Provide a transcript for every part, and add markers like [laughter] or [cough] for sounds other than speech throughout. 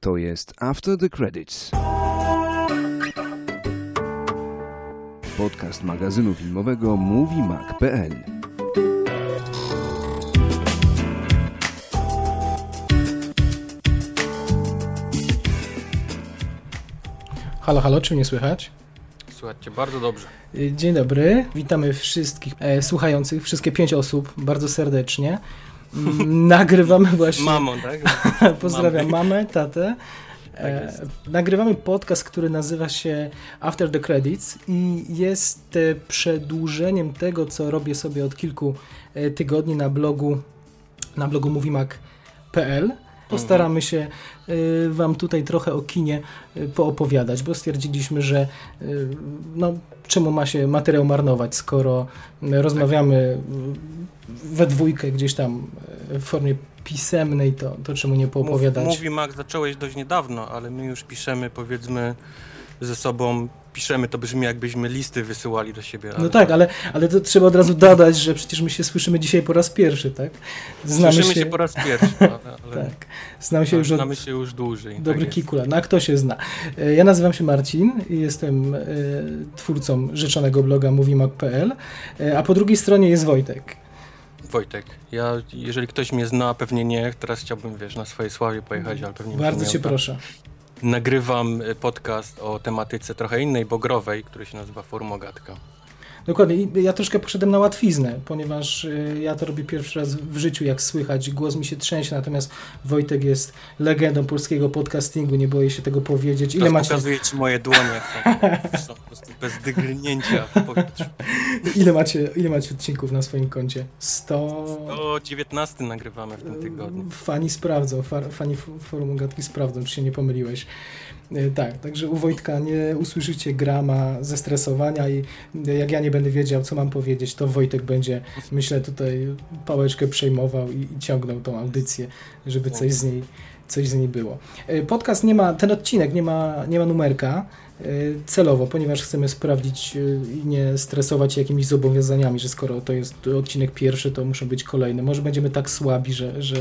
To jest After the Credits. Podcast magazynu filmowego MovieMag.pl Halo, halo, czy mnie słychać? Słuchajcie, bardzo dobrze. Dzień dobry, witamy wszystkich e, słuchających, wszystkie pięć osób, bardzo serdecznie. Mm, Nagrywamy właśnie... Mamą, tak? [laughs] Pozdrawiam Mamy. mamę, tatę. E, jest. nagrywamy podcast, który nazywa się After the Credits i jest e, przedłużeniem tego, co robię sobie od kilku e, tygodni na blogu na blogu moviemac.pl. Postaramy się y, Wam tutaj trochę o kinie y, poopowiadać, bo stwierdziliśmy, że y, no, czemu ma się materiał marnować, skoro rozmawiamy we dwójkę gdzieś tam w formie pisemnej, to, to czemu nie poopowiadać? Mówi Max, zacząłeś dość niedawno, ale my już piszemy, powiedzmy, ze sobą, piszemy, to brzmi jakbyśmy listy wysyłali do siebie. No tak, ale, ale to trzeba od razu dodać, że przecież my się słyszymy dzisiaj po raz pierwszy, tak? Znamy Słyszymy się... po raz pierwszy, [laughs] ale, ale Tak, znamy się już od znamy się już dłużej. Dobry tak kikula. No a kto się zna? E, Ja nazywam się Marcin i jestem e, twórcą rzeczonego bloga moviemag.pl, e, a po drugiej stronie jest Wojtek. Wojtek, ja, jeżeli ktoś mnie zna, pewnie nie, teraz chciałbym, wiesz, na swojej sławie pojechać, ale pewnie się Bardzo cię proszę. Nagrywam y, podcast o tematyce trochę innej, bogrowej, który się nazywa Formogatka. Dokładnie. I ja troszkę poszedłem na łatwiznę, ponieważ e, ja to robię pierwszy raz w życiu, jak słychać. Głos mi się trzęsie, natomiast Wojtek jest legendą polskiego podcastingu, nie boję się tego powiedzieć. Ile Teraz macie, pokazuję ci moje dłonie, są, są po prostu bez dygrnięcia w powietrzu. [laughs] ile, macie, ile macie odcinków na swoim koncie? 100... O 19 nagrywamy w tym tygodniu. Fani sprawdzą, fa- fani forum gadki sprawdzą, czy się nie pomyliłeś. E, Tak, także u Wojtka nie usłyszycie grama zestresowania i jak ja nie będę wiedział, co mam powiedzieć, to Wojtek będzie, myślę, tutaj pałeczkę przejmował i, i ciągnął tą audycję, żeby coś z niej, coś z niej było. E, Podcast nie ma, ten odcinek nie ma, nie ma numerka celowo, ponieważ chcemy sprawdzić e, i nie stresować się jakimiś zobowiązaniami, że skoro to jest odcinek pierwszy, to muszą być kolejne. Może będziemy tak słabi, że, że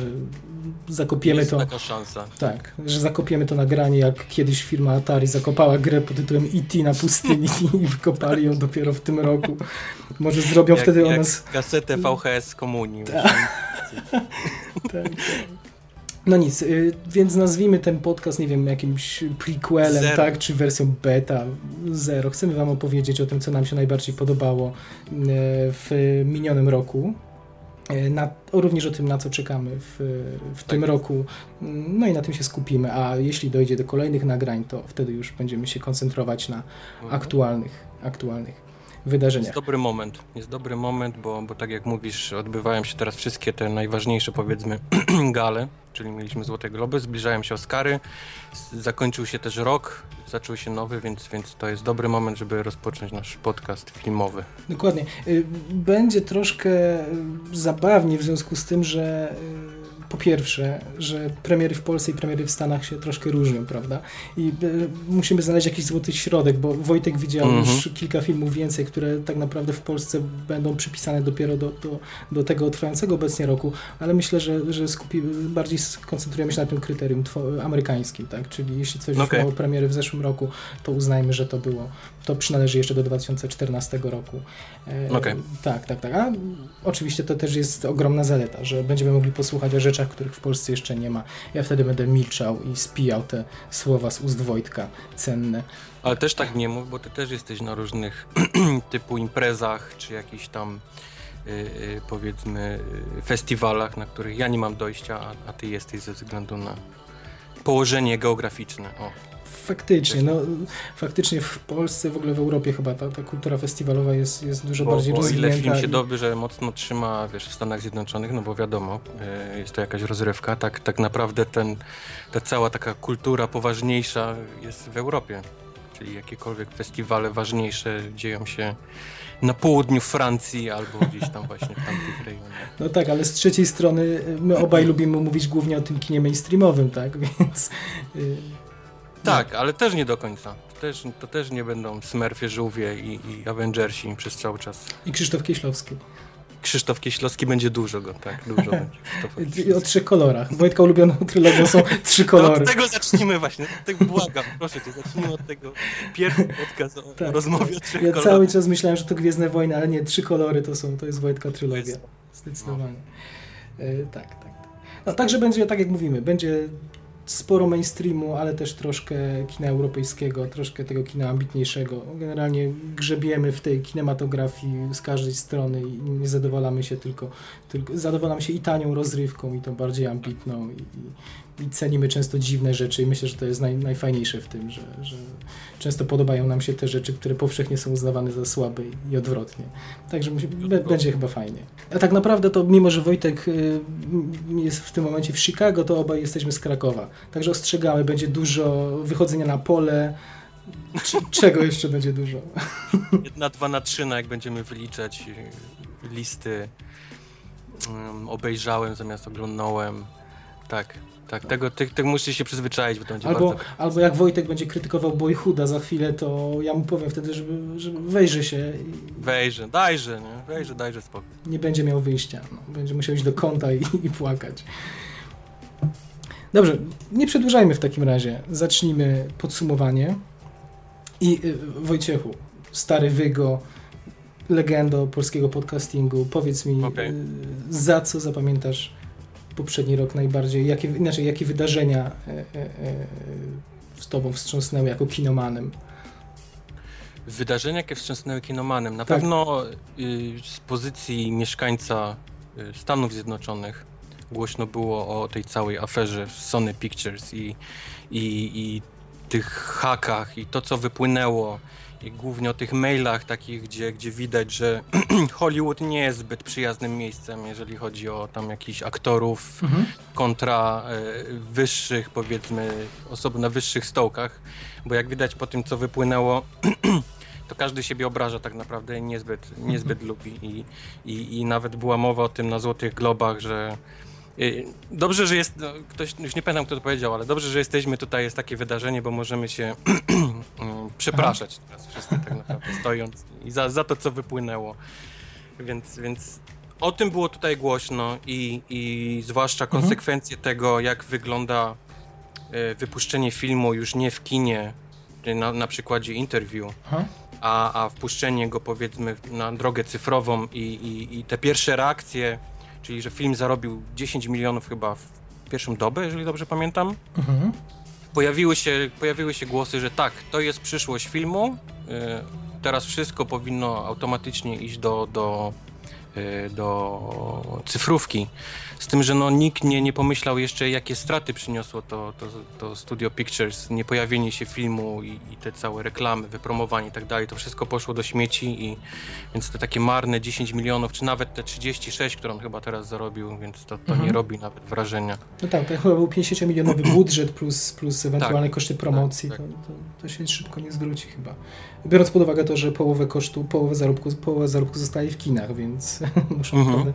zakopiemy Jest to. taka szansa. Tak, że zakopiemy to nagranie, jak kiedyś firma Atari zakopała grę pod tytułem E.T. na pustyni [laughs] i wykopali ją dopiero w tym roku. Może zrobią Jak, wtedy o jak nas... kasetę VHS komunii. [laughs] Tak, tak. No nic, y, więc nazwijmy ten podcast, nie wiem, jakimś prequelem, Zero. tak, czy wersją beta, zero. Chcemy wam opowiedzieć o tym, co nam się najbardziej podobało y, w minionym roku. Y, Na, również o tym, na co czekamy w, w tym jest. roku. No i na tym się skupimy, a jeśli dojdzie do kolejnych nagrań, to wtedy już będziemy się koncentrować na aktualnych, aktualnych wydarzeniach. Jest dobry moment. Jest dobry moment, bo, bo tak jak mówisz, odbywają się teraz wszystkie te najważniejsze, powiedzmy, [clears throat] gale, czyli mieliśmy Złote Globy, zbliżają się Oscary, zakończył się też rok, zaczął się nowy, więc, więc to jest dobry moment, żeby rozpocząć nasz podcast filmowy. Dokładnie. Y, Będzie troszkę zabawnie w związku z tym, że po pierwsze, że premiery w Polsce i premiery w Stanach się troszkę różnią, prawda? I y, musimy znaleźć jakiś złoty środek, bo Wojtek widział Mhm. już kilka filmów więcej, które tak naprawdę w Polsce będą przypisane dopiero do, do, do tego trwającego obecnie roku, ale myślę, że, że skupi, bardziej skoncentrujemy się na tym kryterium amerykańskim, tak? Czyli jeśli coś Okej. miało premiery w zeszłym roku, to uznajmy, że to było, to przynależy jeszcze do 2014 roku. E, Okej. Tak, tak, tak. A oczywiście to też jest ogromna zaleta, że będziemy mogli posłuchać o rzeczach, których w Polsce jeszcze nie ma. Ja wtedy będę milczał i spijał te słowa z ust Wojtka, cenne. Ale też tak nie mów, bo ty też jesteś na różnych [clears throat] typu imprezach, czy jakichś tam y, y, powiedzmy y, festiwalach, na których ja nie mam dojścia, a, a ty jesteś ze względu na położenie geograficzne. O. Faktycznie, no faktycznie w Polsce, w ogóle w Europie chyba ta, ta kultura festiwalowa jest, jest dużo bardziej Bo, bo o ile rozwinięta. film się i- dobrze mocno trzyma, wiesz, w Stanach Zjednoczonych, no bo wiadomo, y, jest to jakaś rozrywka, tak, tak naprawdę ten, ta cała taka kultura poważniejsza jest w Europie. Czyli jakiekolwiek festiwale ważniejsze dzieją się na południu Francji albo gdzieś tam właśnie w tamtych rejonach. No tak, ale z trzeciej strony y, my obaj [clears throat] lubimy mówić głównie o tym kinie mainstreamowym, tak? [laughs] Więc y, Tak, ale też nie do końca. To też, to też nie będą Smurfy, Żółwie i, i Avengersi przez cały czas. i Krzysztof Kieślowski. Krzysztof Kieślowski będzie dużo go, tak, dużo [laughs] będzie. O trzech kolorach. Wojtka ulubioną trylogią są trzy To kolory. od tego zacznijmy właśnie, tak błagam, proszę cię, zacznijmy od tego. Pierwszy podcast o Tak. rozmowie o trzech Ja kolorach. cały czas myślałem, że to Gwiezdne Wojny, ale nie, trzy kolory to są, to jest Wojtka trylogia. To Zdecydowanie. E, tak, tak. tak. No także będzie, tak jak mówimy, będzie sporo mainstreamu, ale też troszkę kina europejskiego, troszkę tego kina ambitniejszego. Generalnie grzebiemy w tej kinematografii z każdej strony i nie zadowalamy się tylko, tylko zadowalamy się i tanią rozrywką, i tą bardziej ambitną i, i, cenimy często dziwne rzeczy i myślę, że to jest naj, najfajniejsze w tym, że, że często podobają nam się te rzeczy, które powszechnie są uznawane za słabe i, odwrotnie. Także będzie chyba fajnie. A tak naprawdę to mimo, że Wojtek y, jest w tym momencie w Chicago, to obaj jesteśmy z Krakowa. Także ostrzegamy, będzie dużo wychodzenia na pole. Czy, czego jeszcze będzie dużo? [laughs] Jedna, dwa na trzy, no jak będziemy wyliczać y, listy, um, obejrzałem zamiast oglądnąłem. Tak, tak, tego, ty, tego musicie się przyzwyczaić, bo to będzie Albo, bardzo... albo jak Wojtek będzie krytykował Boyhooda za chwilę, to ja mu powiem wtedy, żeby, żeby wejrzy się i Wejrze, dajże, nie? Wejrze, dajże spokój. nie będzie miał wyjścia. No, będzie musiał iść do kąta i, i płakać. Dobrze, nie przedłużajmy w takim razie. Zacznijmy podsumowanie. I y, Wojciechu, stary Wygo, legendo polskiego podcastingu, powiedz mi, Okej. y, za co zapamiętasz poprzedni rok najbardziej? Jakie, inaczej, jakie wydarzenia y, y, y, z tobą wstrząsnęły jako kinomanem? Wydarzenia, jakie wstrząsnęły kinomanem. Na Tak. pewno y, z pozycji mieszkańca y, Stanów Zjednoczonych głośno było o tej całej aferze Sony Pictures i, i, i tych hakach i to, co wypłynęło. I głównie o tych mailach takich, gdzie, gdzie widać, że [clears throat] Hollywood nie jest zbyt przyjaznym miejscem, jeżeli chodzi o tam jakichś aktorów, kontra e, wyższych, powiedzmy, osób na wyższych stołkach, bo jak widać po tym, co wypłynęło, [clears throat] to każdy siebie obraża tak naprawdę niezbyt, niezbyt lubi. I, i, I nawet była mowa o tym na Złotych Globach, że y, dobrze, że jest, no, ktoś, już nie pamiętam kto to powiedział, ale dobrze, że jesteśmy tutaj, jest takie wydarzenie, bo możemy się mm, [clears throat] przepraszać teraz wszyscy tak naprawdę stojąc i za, za to, co wypłynęło. Więc, więc o tym było tutaj głośno i, i zwłaszcza Mhm. konsekwencje tego, jak wygląda e, wypuszczenie filmu już nie w kinie, na, na przykładzie interview, Aha. a, a wpuszczenie go powiedzmy na drogę cyfrową i, i, i te pierwsze reakcje, czyli że film zarobił 10 milionów chyba w pierwszą dobę, jeżeli dobrze pamiętam, Mhm. pojawiły się, pojawiły się głosy, że tak, to jest przyszłość filmu, y, teraz wszystko powinno automatycznie iść do, do, do cyfrówki. Z tym, że no, nikt nie, nie pomyślał jeszcze, jakie straty przyniosło to, to, to Studio Pictures, niepojawienie się filmu i, i te całe reklamy, wypromowanie i tak dalej. To wszystko poszło do śmieci i więc te takie marne 10 milionów, czy nawet te 36, które on chyba teraz zarobił, więc to, to Mhm. nie robi nawet wrażenia. No tak, to chyba był 50-milionowy [clears throat] budżet plus, plus ewentualne koszty promocji. tak, To, to, to się szybko nie zwróci chyba. Biorąc pod uwagę to, że połowę kosztu, połowę zarobku, połowę zarobku zostaje w kinach, więc [laughs] muszą naprawdę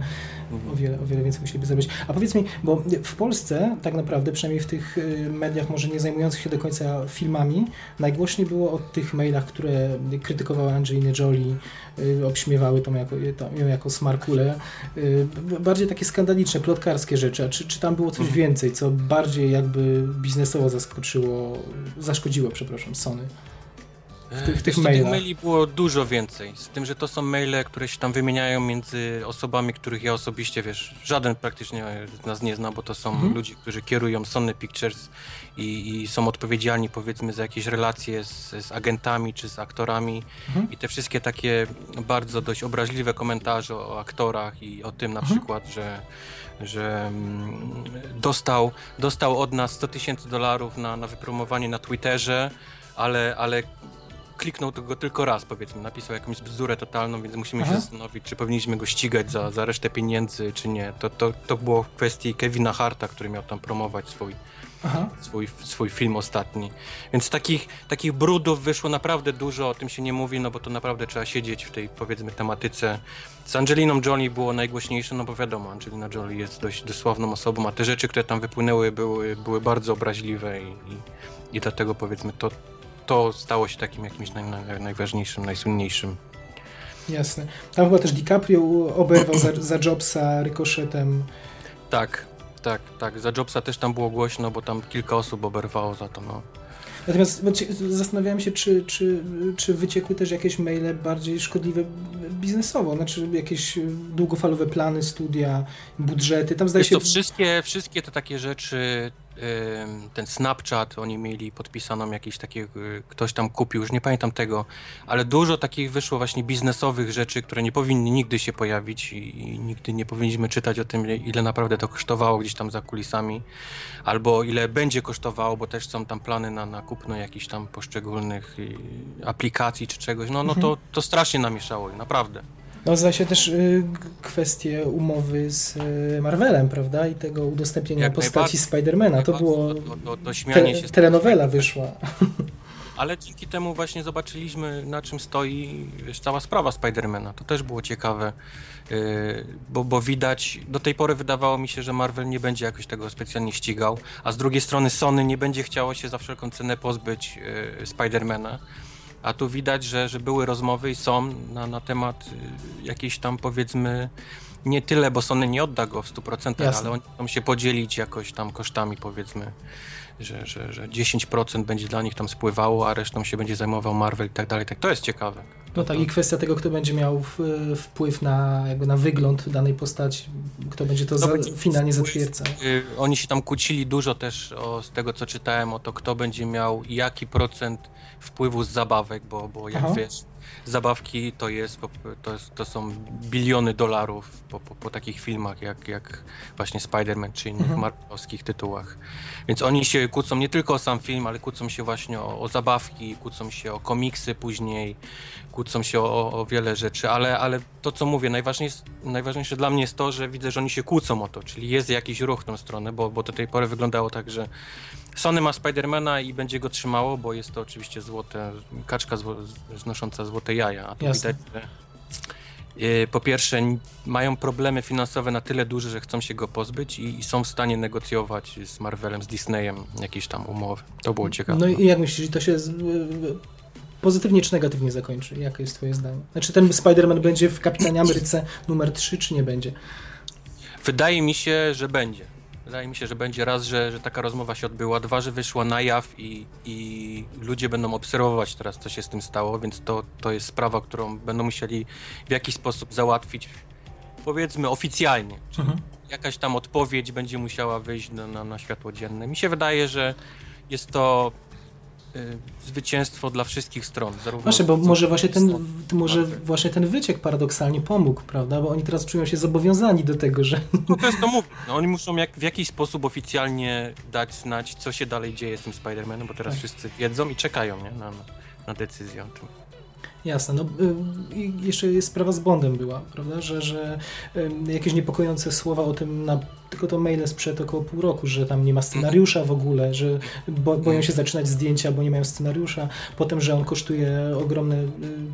o wiele, o wiele więcej musieliby zrobić. A powiedz mi, bo w Polsce tak naprawdę, przynajmniej w tych y, mediach może nie zajmujących się do końca filmami, najgłośniej było o tych mailach, które krytykowały Angelina Jolie, y, obśmiewały tą jako, tą, ją jako smarkulę. Y, bardziej takie skandaliczne, plotkarskie rzeczy. A czy, czy tam było coś Mhm. więcej, co bardziej jakby biznesowo zaskoczyło, zaszkodziło, przepraszam, Sony? W tych- w tych mailach. maili było dużo więcej. Z tym, że to są maile, które się tam wymieniają między osobami, których ja osobiście, wiesz, żaden praktycznie z nas nie zna, bo to są Mhm. ludzie, którzy kierują Sony Pictures i, i są odpowiedzialni, powiedzmy, za jakieś relacje z, z agentami czy z aktorami. Mhm. I te wszystkie takie bardzo dość obraźliwe komentarze o, o aktorach i o tym na Mhm. przykład, że że mm, dostał, dostał od nas 100 tysięcy dolarów na, na wypromowanie na Twitterze, ale, ale kliknął tego tylko raz, powiedzmy, napisał jakąś bzdurę totalną, więc musimy Aha. się zastanowić, czy powinniśmy go ścigać za, za resztę pieniędzy, czy nie. To, to, to było w kwestii Kevina Harta, który miał tam promować swój, Aha. swój, swój film ostatni. Więc takich, takich brudów wyszło naprawdę dużo, o tym się nie mówi, no bo to naprawdę trzeba siedzieć w tej, powiedzmy, tematyce. Z Angeliną Jolie było najgłośniejsze, no bo wiadomo, Angelina Jolie jest dość dosłowną osobą, a te rzeczy, które tam wypłynęły, były, były bardzo obraźliwe i, i, i dlatego, powiedzmy, to, to stało się takim jakimś naj, naj, najważniejszym, najsłynniejszym. Jasne. Tam chyba też DiCaprio oberwał za, za Jobsa rykoszetem. Tak, tak, tak. Za Jobsa też tam było głośno, bo tam kilka osób oberwało za to, no. Natomiast zastanawiałem się, czy, czy, czy wyciekły też jakieś maile bardziej szkodliwe biznesowo, znaczy jakieś długofalowe plany, studia, budżety. Tam zdaje się... To wszystkie, wszystkie te takie rzeczy ten Snapchat, oni mieli podpisaną jakieś takie, y, ktoś tam kupił, już nie pamiętam tego, ale dużo takich wyszło właśnie biznesowych rzeczy, które nie powinny nigdy się pojawić i, nigdy nie powinniśmy czytać o tym, ile naprawdę to kosztowało gdzieś tam za kulisami, albo ile będzie kosztowało, bo też są tam plany na, na kupno jakichś tam poszczególnych y, aplikacji czy czegoś, no, no to, mhm. to strasznie namieszało, naprawdę. No zda się też y, kwestie umowy z y, Marvelem, prawda? I tego udostępnienia Jak postaci Spidermana. To było... To, to, to te, się telenowela wyszła. [laughs] Ale dzięki temu właśnie zobaczyliśmy, na czym stoi wiesz, cała sprawa Spidermana. To też było ciekawe, yy, bo, bo widać, do tej pory wydawało mi się, że Marvel nie będzie jakoś tego specjalnie ścigał, a z drugiej strony Sony nie będzie chciało się za wszelką cenę pozbyć yy, Spidermana. A tu widać, że, że były rozmowy i są na, na temat y, jakiejś tam powiedzmy nie tyle, bo Sony nie odda go w 100%, Jasne. ale oni chcą się podzielić jakoś tam kosztami powiedzmy, że, że, że 10% będzie dla nich tam spływało, a resztą się będzie zajmował Marvel i tak dalej. Tak, to jest ciekawe. No tak, i kwestia tego, kto będzie miał wpływ na, jakby na wygląd danej postaci, kto będzie to za, będzie finalnie zatwierdzał. Y, oni się tam kłócili dużo też o, z tego, co czytałem, o to, kto będzie miał jaki procent wpływu z zabawek, bo, bo jak Aha. wiesz, zabawki to jest, to, jest, to są biliony dolarów po, po, po, takich filmach jak, jak właśnie Spider-Man czy innych mhm. marvelowskich tytułach. Więc oni się kłócą nie tylko o sam film, ale kłócą się właśnie o, o zabawki, kłócą się o komiksy później, kłócą się o, o, wiele rzeczy, ale, ale to co mówię, najważniejsze, najważniejsze dla mnie jest to, że widzę, że oni się kłócą o to, czyli jest jakiś ruch w tą stronę, bo, bo do tej pory wyglądało tak, że Sony ma Spidermana i będzie go trzymało, bo jest to oczywiście złote, kaczka zło, znosząca złote jaja, a tu Jasne. widać, że e, po pierwsze mają problemy finansowe na tyle duże, że chcą się go pozbyć i, i, są w stanie negocjować z Marvelem, z Disneyem jakieś tam umowy. To było ciekawe. No i jak myślisz, to się z, pozytywnie czy negatywnie zakończy? Jakie jest twoje zdanie? Znaczy ten Spider-Man będzie w Kapitanie Ameryce numer 3, czy nie będzie? Wydaje mi się, że będzie. Wydaje mi się, że będzie raz, że, że taka rozmowa się odbyła, dwa, że wyszła na jaw i, i ludzie będą obserwować teraz, co się z tym stało, więc to, to jest sprawa, którą będą musieli w jakiś sposób załatwić, powiedzmy oficjalnie. Czyli mhm. jakaś tam odpowiedź będzie musiała wyjść na, na, na światło dzienne. Mi się wydaje, że jest to zwycięstwo dla wszystkich stron. Właśnie, bo może właśnie ten, może właśnie ten wyciek paradoksalnie pomógł, prawda? Bo oni teraz czują się zobowiązani do tego, że... No to jest to mówię. No, oni muszą jak, w jakiś sposób oficjalnie dać znać, co się dalej dzieje z tym Spider-Manem, bo teraz tak. wszyscy wiedzą i czekają nie? Na, na decyzję o tym. Jasne. No, y, jeszcze jest sprawa z Bondem była, prawda? Że, że y, jakieś niepokojące słowa o tym na tylko to maile sprzed około pół roku, że tam nie ma scenariusza w ogóle, że bo, boją się zaczynać zdjęcia, bo nie mają scenariusza. Potem, że on kosztuje ogromne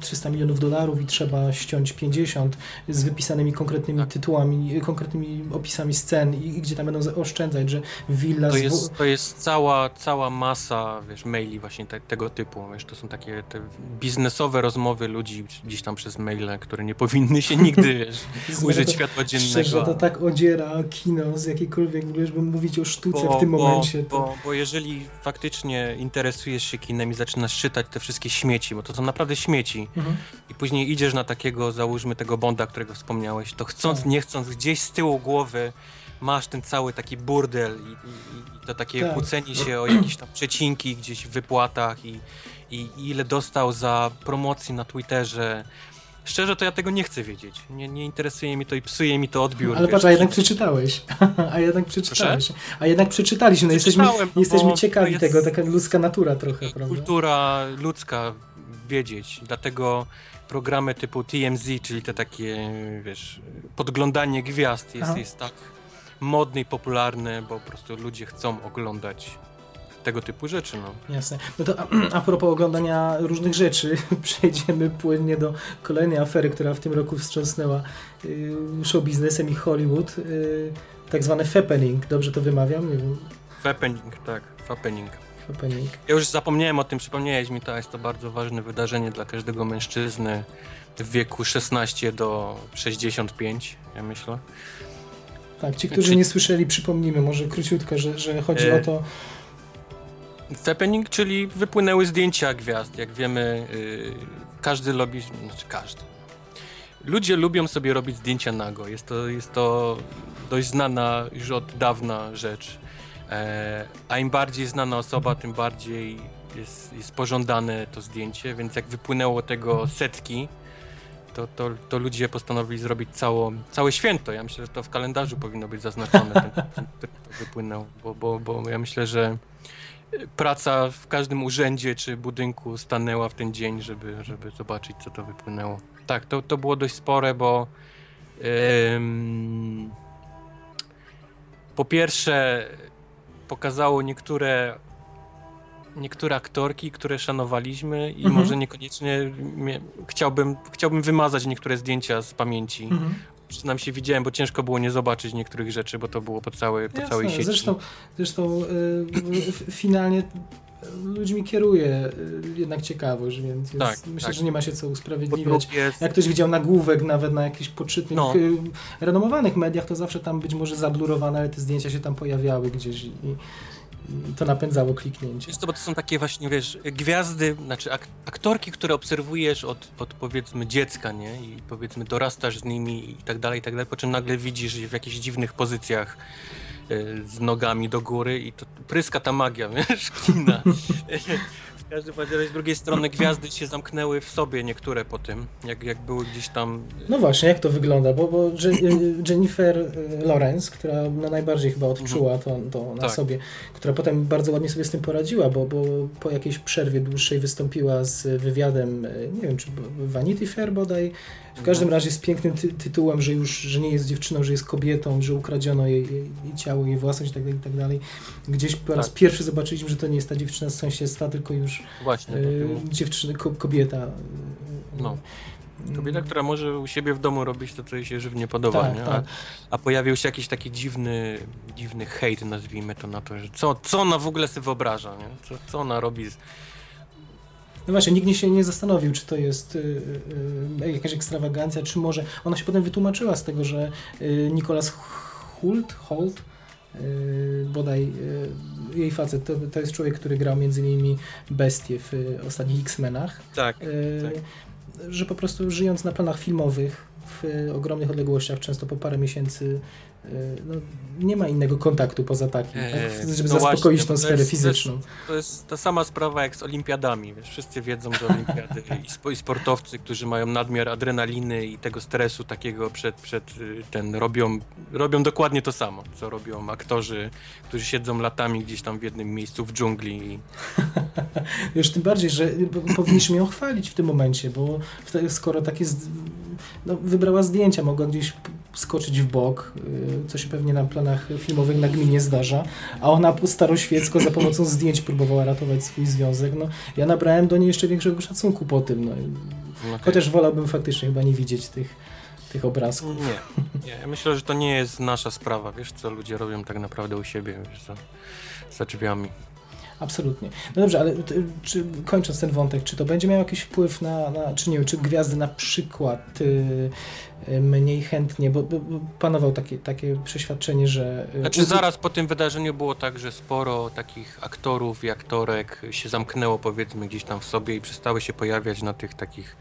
300 y, milionów dolarów i trzeba ściąć 50 z wypisanymi konkretnymi tak. tytułami, konkretnymi opisami scen i gdzie tam będą oszczędzać, że willa... To jest, to jest cała, cała masa, wiesz, maili właśnie te, tego typu, wiesz, to są takie te biznesowe rozmowy ludzi gdzieś tam przez maile, które nie powinny się nigdy, wiesz, [laughs] ujrzeć światła dziennego. Szczerze, to tak odziera kino z jakiejkolwiek, w ogóle, żeby mówić o sztuce bo, w tym bo, momencie. To... Bo, bo jeżeli faktycznie interesujesz się kinem i zaczynasz czytać te wszystkie śmieci, bo to są naprawdę śmieci, mhm. i później idziesz na takiego, załóżmy tego Bonda, którego wspomniałeś, to chcąc, tak. nie chcąc, gdzieś z tyłu głowy masz ten cały taki burdel i, i, i to takie tak. kłócenie się o jakieś tam przecinki gdzieś w wypłatach i, i ile dostał za promocję na Twitterze, Szczerze to ja tego nie chcę wiedzieć. Nie, nie interesuje mi to i psuje mi to odbiór. Ale patrz, a jednak przeczytałeś. [laughs] a jednak przeczytałeś. A jednak przeczytaliśmy. No jesteśmy, no jesteśmy ciekawi tego, taka ludzka natura trochę, prawda? Kultura ludzka wiedzieć. Dlatego programy typu TMZ, czyli te takie, wiesz, podglądanie gwiazd jest, jest tak modne i popularne, bo po prostu ludzie chcą oglądać tego typu rzeczy. No. Jasne. No to a, a propos oglądania różnych rzeczy, [laughs] przejdziemy płynnie do kolejnej afery, która w tym roku wstrząsnęła y, show biznesem i Hollywood. Y, tak zwany fappening, dobrze to wymawiam? Nie wiem. Fappening, tak, fappening. happening. Ja już zapomniałem o tym, przypomniałeś mi, to jest to bardzo ważne wydarzenie dla każdego mężczyzny w wieku 16 do 65, ja myślę. Tak, ci, którzy nie słyszeli, przypomnijmy może króciutko, że, że chodzi E, o to... Happening, czyli wypłynęły zdjęcia gwiazd. Jak wiemy, yy, każdy lubi, znaczy każdy. Ludzie lubią sobie robić zdjęcia nago. Jest to, jest to dość znana już od dawna rzecz. E, a im bardziej znana osoba, tym bardziej jest, jest pożądane to zdjęcie, więc jak wypłynęło tego setki, to, to, to ludzie postanowili zrobić cało, całe święto. Ja myślę, że to w kalendarzu powinno być zaznaczone, ten, ten, który to wypłynął, bo, bo, bo ja myślę, że praca w każdym urzędzie czy budynku stanęła w ten dzień, żeby, żeby zobaczyć, co to wypłynęło. Tak, to, to było dość spore, bo ym, po pierwsze pokazało niektóre niektóre aktorki, które szanowaliśmy i Mhm. może niekoniecznie chciałbym, chciałbym wymazać niektóre zdjęcia z pamięci. Mhm. Przynajmniej się widziałem, bo ciężko było nie zobaczyć niektórych rzeczy, bo to było po, całej po całej Jasne, sieci. Zresztą, zresztą y, f- finalnie ludźmi kieruje y, jednak ciekawość, więc Tak, myślę, tak. że nie ma się co usprawiedliwiać. drugie, Jak ktoś widział nagłówek nawet na jakichś poczytnych, No. renomowanych mediach, to zawsze tam być może zablurowane, ale te zdjęcia się tam pojawiały gdzieś i to napędzało kliknięcie. Wiesz co, bo to są takie właśnie, wiesz, gwiazdy, znaczy ak aktorki, które obserwujesz od, od powiedzmy dziecka, nie? I powiedzmy dorastasz z nimi i tak dalej, i tak dalej, po czym nagle widzisz je w jakichś dziwnych pozycjach e, z nogami do góry i to pryska ta magia, [laughs] wiesz, kina. W każdym razie z drugiej strony gwiazdy się zamknęły w sobie niektóre po tym, jak, jak były gdzieś tam... No właśnie, jak to wygląda, bo, bo y, Jennifer y, Lawrence, która no najbardziej chyba odczuła to, to na Tak. sobie, która potem bardzo ładnie sobie z tym poradziła, bo, bo po jakiejś przerwie dłuższej wystąpiła z wywiadem, y, nie wiem, czy Vanity Fair bodaj, w każdym razie z pięknym ty tytułem, że już że nie jest dziewczyną, że jest kobietą, że ukradziono jej, jej, jej ciało, jej własność itd., itd. Gdzieś po raz Tak. pierwszy zobaczyliśmy, że to nie jest ta dziewczyna z sąsiedztwa, tylko już Właśnie, to było- dziewczyny, ko kobieta. No. Kobieta, która może u siebie w domu robić to, co jej się żywnie podoba, Tak, nie? tak. A, a pojawił się jakiś taki dziwny, dziwny hejt, nazwijmy to na to, że co, co ona w ogóle sobie wyobraża, nie? Co, co ona robi z... No właśnie, nikt nie się nie zastanowił, czy to jest y, y, jakaś ekstrawagancja, czy może. Ona się potem wytłumaczyła z tego, że y, Nicholas Hoult, Holt, y, bodaj y, jej facet, to, to jest człowiek, który grał między innymi Bestię w y, ostatnich X-Menach, Tak, y, tak. że po prostu żyjąc na planach filmowych w y, ogromnych odległościach, często po parę miesięcy, y, no, nie ma innego kontaktu poza takim, Eee, tak? żeby no zaspokoić właśnie, tą sferę jest- to jest- fizyczną. To jest ta sama sprawa jak z olimpiadami, wiesz, wszyscy wiedzą, że olimpiady i, spo, i sportowcy, którzy mają nadmiar adrenaliny i tego stresu takiego przed, przed y, ten, robią, robią dokładnie to samo, co robią aktorzy, którzy siedzą latami gdzieś tam w jednym miejscu w dżungli Już [laughs] tym bardziej, że p- powinniśmy ją chwalić w tym momencie, bo skoro takie no, wybrała zdjęcia, mogła gdzieś skoczyć w bok, y, co się pewnie na planach filmowych na gminie zdarza, a ona staroświecko za pomocą zdjęć próbowała ratować swój związek. No, ja nabrałem do niej jeszcze większego szacunku po tym, no. no, chociaż wolałbym faktycznie chyba nie widzieć tych, tych obrazków. Nie, nie. Ja myślę, że to nie jest nasza sprawa, wiesz, co ludzie robią tak naprawdę u siebie, wiesz, za, za drzwiami. Absolutnie. No dobrze, ale czy, kończąc ten wątek, czy to będzie miało jakiś wpływ na, na czy nie wiem, czy gwiazdy na przykład y, y, mniej chętnie, bo, bo, bo panował takie, takie przeświadczenie, że... y, Znaczy zaraz po tym wydarzeniu było tak, że sporo takich aktorów i aktorek się zamknęło powiedzmy gdzieś tam w sobie i przestały się pojawiać na tych takich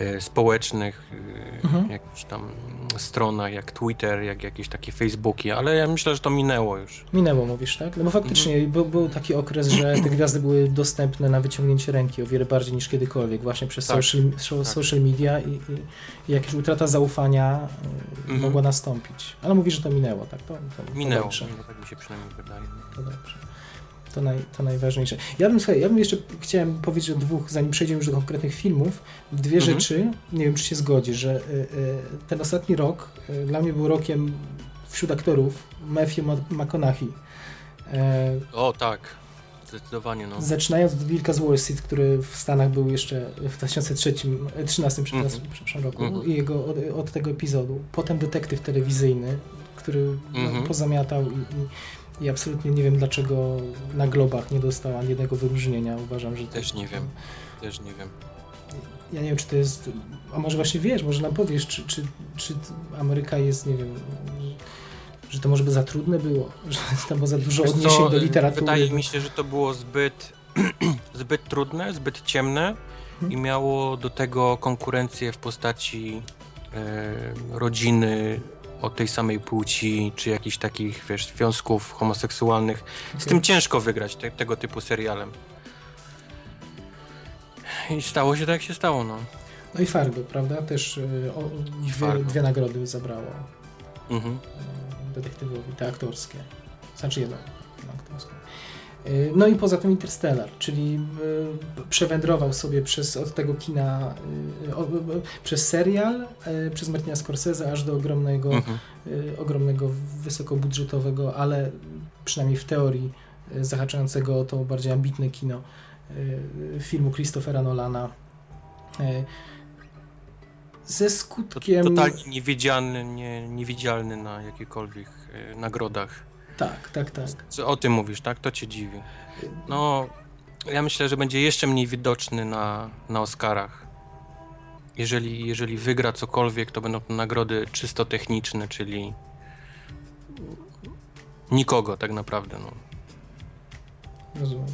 e, społecznych e, Mhm. jakichś tam stronach jak Twitter, jak jakieś takie Facebooki, ale ja myślę, że to minęło już. Minęło, mówisz, tak? No bo faktycznie Mhm. był, był taki okres, że te gwiazdy były dostępne na wyciągnięcie ręki o wiele bardziej niż kiedykolwiek, właśnie przez Tak, social, so- tak. social media i, i, i jakaś utrata zaufania y, Mhm. mogła nastąpić. Ale mówisz, że to minęło, tak? To, to, to Minęło, dobrze. minęło, tak mi się przynajmniej wydaje. To dobrze. To, naj, to najważniejsze. Ja bym, słuchaj, ja bym jeszcze chciałem powiedzieć o dwóch, zanim przejdziemy już do konkretnych filmów, dwie Mhm. rzeczy, nie wiem czy się zgodzisz, że y, y, ten ostatni rok y, dla mnie był rokiem wśród aktorów Matthew Ma- McConaughey. E, O tak, zdecydowanie no. Zaczynając od Wilka z Wall Street, który w Stanach był jeszcze w 2003, 13 przepraszam, przepraszam roku Mhm. i jego, od, od tego epizodu. Potem detektyw telewizyjny, który no, Mhm. pozamiatał i, i, I absolutnie nie wiem, dlaczego na globach nie dostała ani jednego wyróżnienia. Uważam, że... Też nie wiem. Też nie wiem. Ja nie wiem, czy to jest... A może właśnie wiesz, może nam powiesz, czy, czy, czy Ameryka jest, nie wiem... Że to może by za trudne było, [laughs] że tam było za dużo Wiesz odniesień co, do literatury. Wydaje mi się, że to było zbyt, [clears throat] zbyt trudne, zbyt ciemne i miało do tego konkurencję w postaci e, rodziny o tej samej płci, czy jakichś takich, wiesz, związków homoseksualnych. Z tym ciężko wygrać te, tego typu serialem. I stało się tak, jak się stało, no. No i Fargo, prawda? Też y, o, dwie, dwie nagrody zabrało Mhm. Detektywowi, te aktorskie. Znaczy jedną aktorską. Y, No i poza tym Interstellar, czyli y, przewędrował sobie przez, od tego kina, y, przez serial, przez Martina Scorsese, aż do ogromnego, Mhm. ogromnego, wysokobudżetowego, ale przynajmniej w teorii zahaczającego o to bardziej ambitne kino filmu Christophera Nolana. Ze skutkiem... totalnie niewidzialny, nie, niewidzialny na jakichkolwiek e, nagrodach. Tak, tak, tak. Co o tym mówisz, tak? To cię dziwi. No, ja myślę, że będzie jeszcze mniej widoczny na, na Oscarach. Jeżeli, jeżeli wygra cokolwiek, to będą to nagrody czysto techniczne, czyli nikogo tak naprawdę. No. Rozumiem.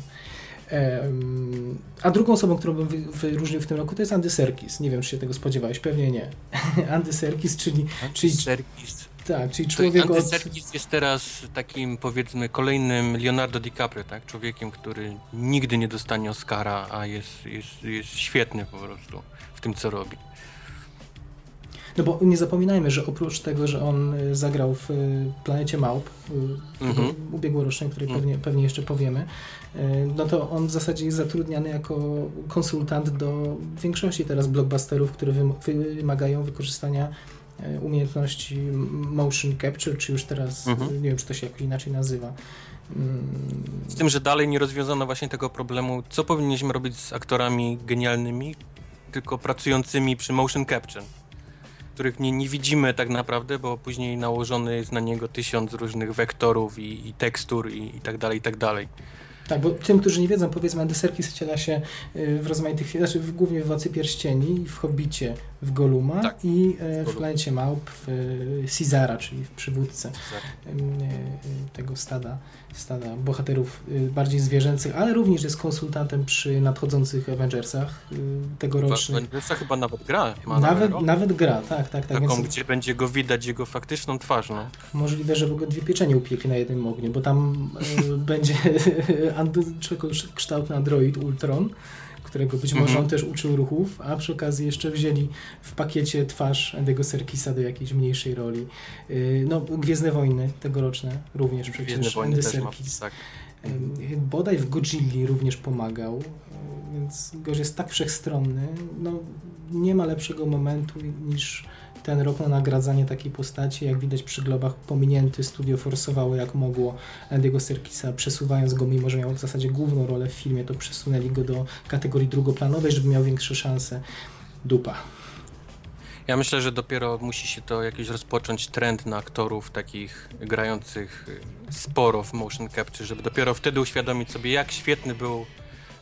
A drugą osobą, którą bym wy- wyróżnił w tym roku, to jest Andy Serkis. Nie wiem, czy się tego spodziewałeś. Pewnie nie. [laughs] Andy Serkis, czyli, czyli, Serkis. tak, czyli człowiek Andy od... Serkis jest teraz takim, powiedzmy, kolejnym Leonardo DiCaprio, tak? Człowiekiem, który nigdy nie dostanie Oscara, a jest, jest, jest świetny po prostu w tym, co robi. No bo nie zapominajmy, że oprócz tego, że on y, zagrał w y, Planecie Małp, y, Mhm. ubiegłorocznej, o której Mhm. pewnie, pewnie jeszcze powiemy, no to on w zasadzie jest zatrudniany jako konsultant do większości teraz blockbusterów, które wym- wymagają wykorzystania umiejętności motion capture, czy już teraz, Mhm. nie wiem, czy to się jakoś inaczej nazywa. Mm, Z tym, że dalej nie rozwiązano właśnie tego problemu, co powinniśmy robić z aktorami genialnymi, tylko pracującymi przy motion capture, których nie, nie widzimy tak naprawdę, bo później nałożony jest na niego tysiąc różnych wektorów i, i tekstur i, i tak dalej, i tak dalej. Tak, bo tym, którzy nie wiedzą, powiedzmy, Andy Serkis wciela się y, w rozmaitych, znaczy w, głównie w Władcy Pierścieni, w Hobbicie, w Goluma Tak, i e, w Golum. Planecie Małp, w y, Cizara, czyli w przywódce y, y, tego stada, stada bohaterów y, bardziej zwierzęcych, ale również jest konsultantem przy nadchodzących Avengersach y, tegorocznych. Vanessa chyba nawet gra. Ma Nawet, rolę. nawet gra, tak, tak, tak. Taką, Więc gdzie będzie go widać, jego faktyczną twarz, no. możliwe, że w ogóle dwie pieczenie upiekli na jednym ogniu, bo tam y, [laughs] będzie kształtny android Ultron, którego być może Mhm. on też uczył ruchów, a przy okazji jeszcze wzięli w pakiecie twarz Andy'ego Serkisa do jakiejś mniejszej roli. Y, no, Gwiezdne Wojny tegoroczne również Gwiezdne przecież wojny Andy też ma, Serkis. tak. Bodaj w Godzilli również pomagał, więc gość jest tak wszechstronny. No, nie ma lepszego momentu niż ten rok na nagradzanie takiej postaci. Jak widać przy globach pominięty studio forsowało jak mogło Andy'ego Serkisa, przesuwając go, mimo że miał w zasadzie główną rolę w filmie, to przesunęli go do kategorii drugoplanowej, żeby miał większe szanse. Dupa. Ja myślę, że dopiero musi się to jakiś rozpocząć trend na aktorów takich grających y, sporo w motion capture, żeby dopiero wtedy uświadomić sobie, jak świetny był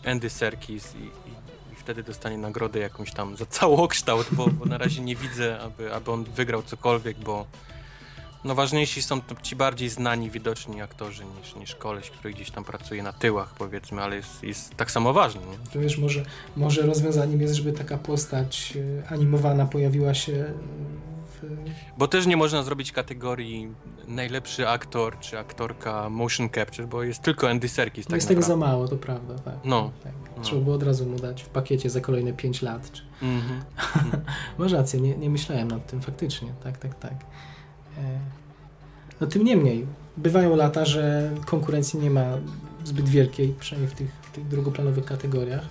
Andy Serkis i, i, i wtedy dostanie nagrodę jakąś tam za całokształt, bo, bo na razie nie widzę, aby, aby on wygrał cokolwiek, bo no ważniejsi są ci bardziej znani, widoczni aktorzy niż, niż koleś, który gdzieś tam pracuje na tyłach powiedzmy, ale jest, jest tak samo ważny. Nie? To wiesz, może, może rozwiązaniem jest, żeby taka postać y, animowana pojawiła się w, Bo też nie można zrobić kategorii najlepszy aktor czy aktorka motion capture, bo jest tylko Andy Serkis tak jest tego za naprawdę. mało, to prawda. Tak, No. tak. No. Trzeba było od razu mu dać w pakiecie za kolejne 5 lat. Czy... Mhm. [laughs] Masz rację, nie, nie myślałem nad tym faktycznie. Tak, tak, tak. E, No tym niemniej, bywają lata, że konkurencji nie ma zbyt wielkiej, przynajmniej w tych, tych drugoplanowych kategoriach.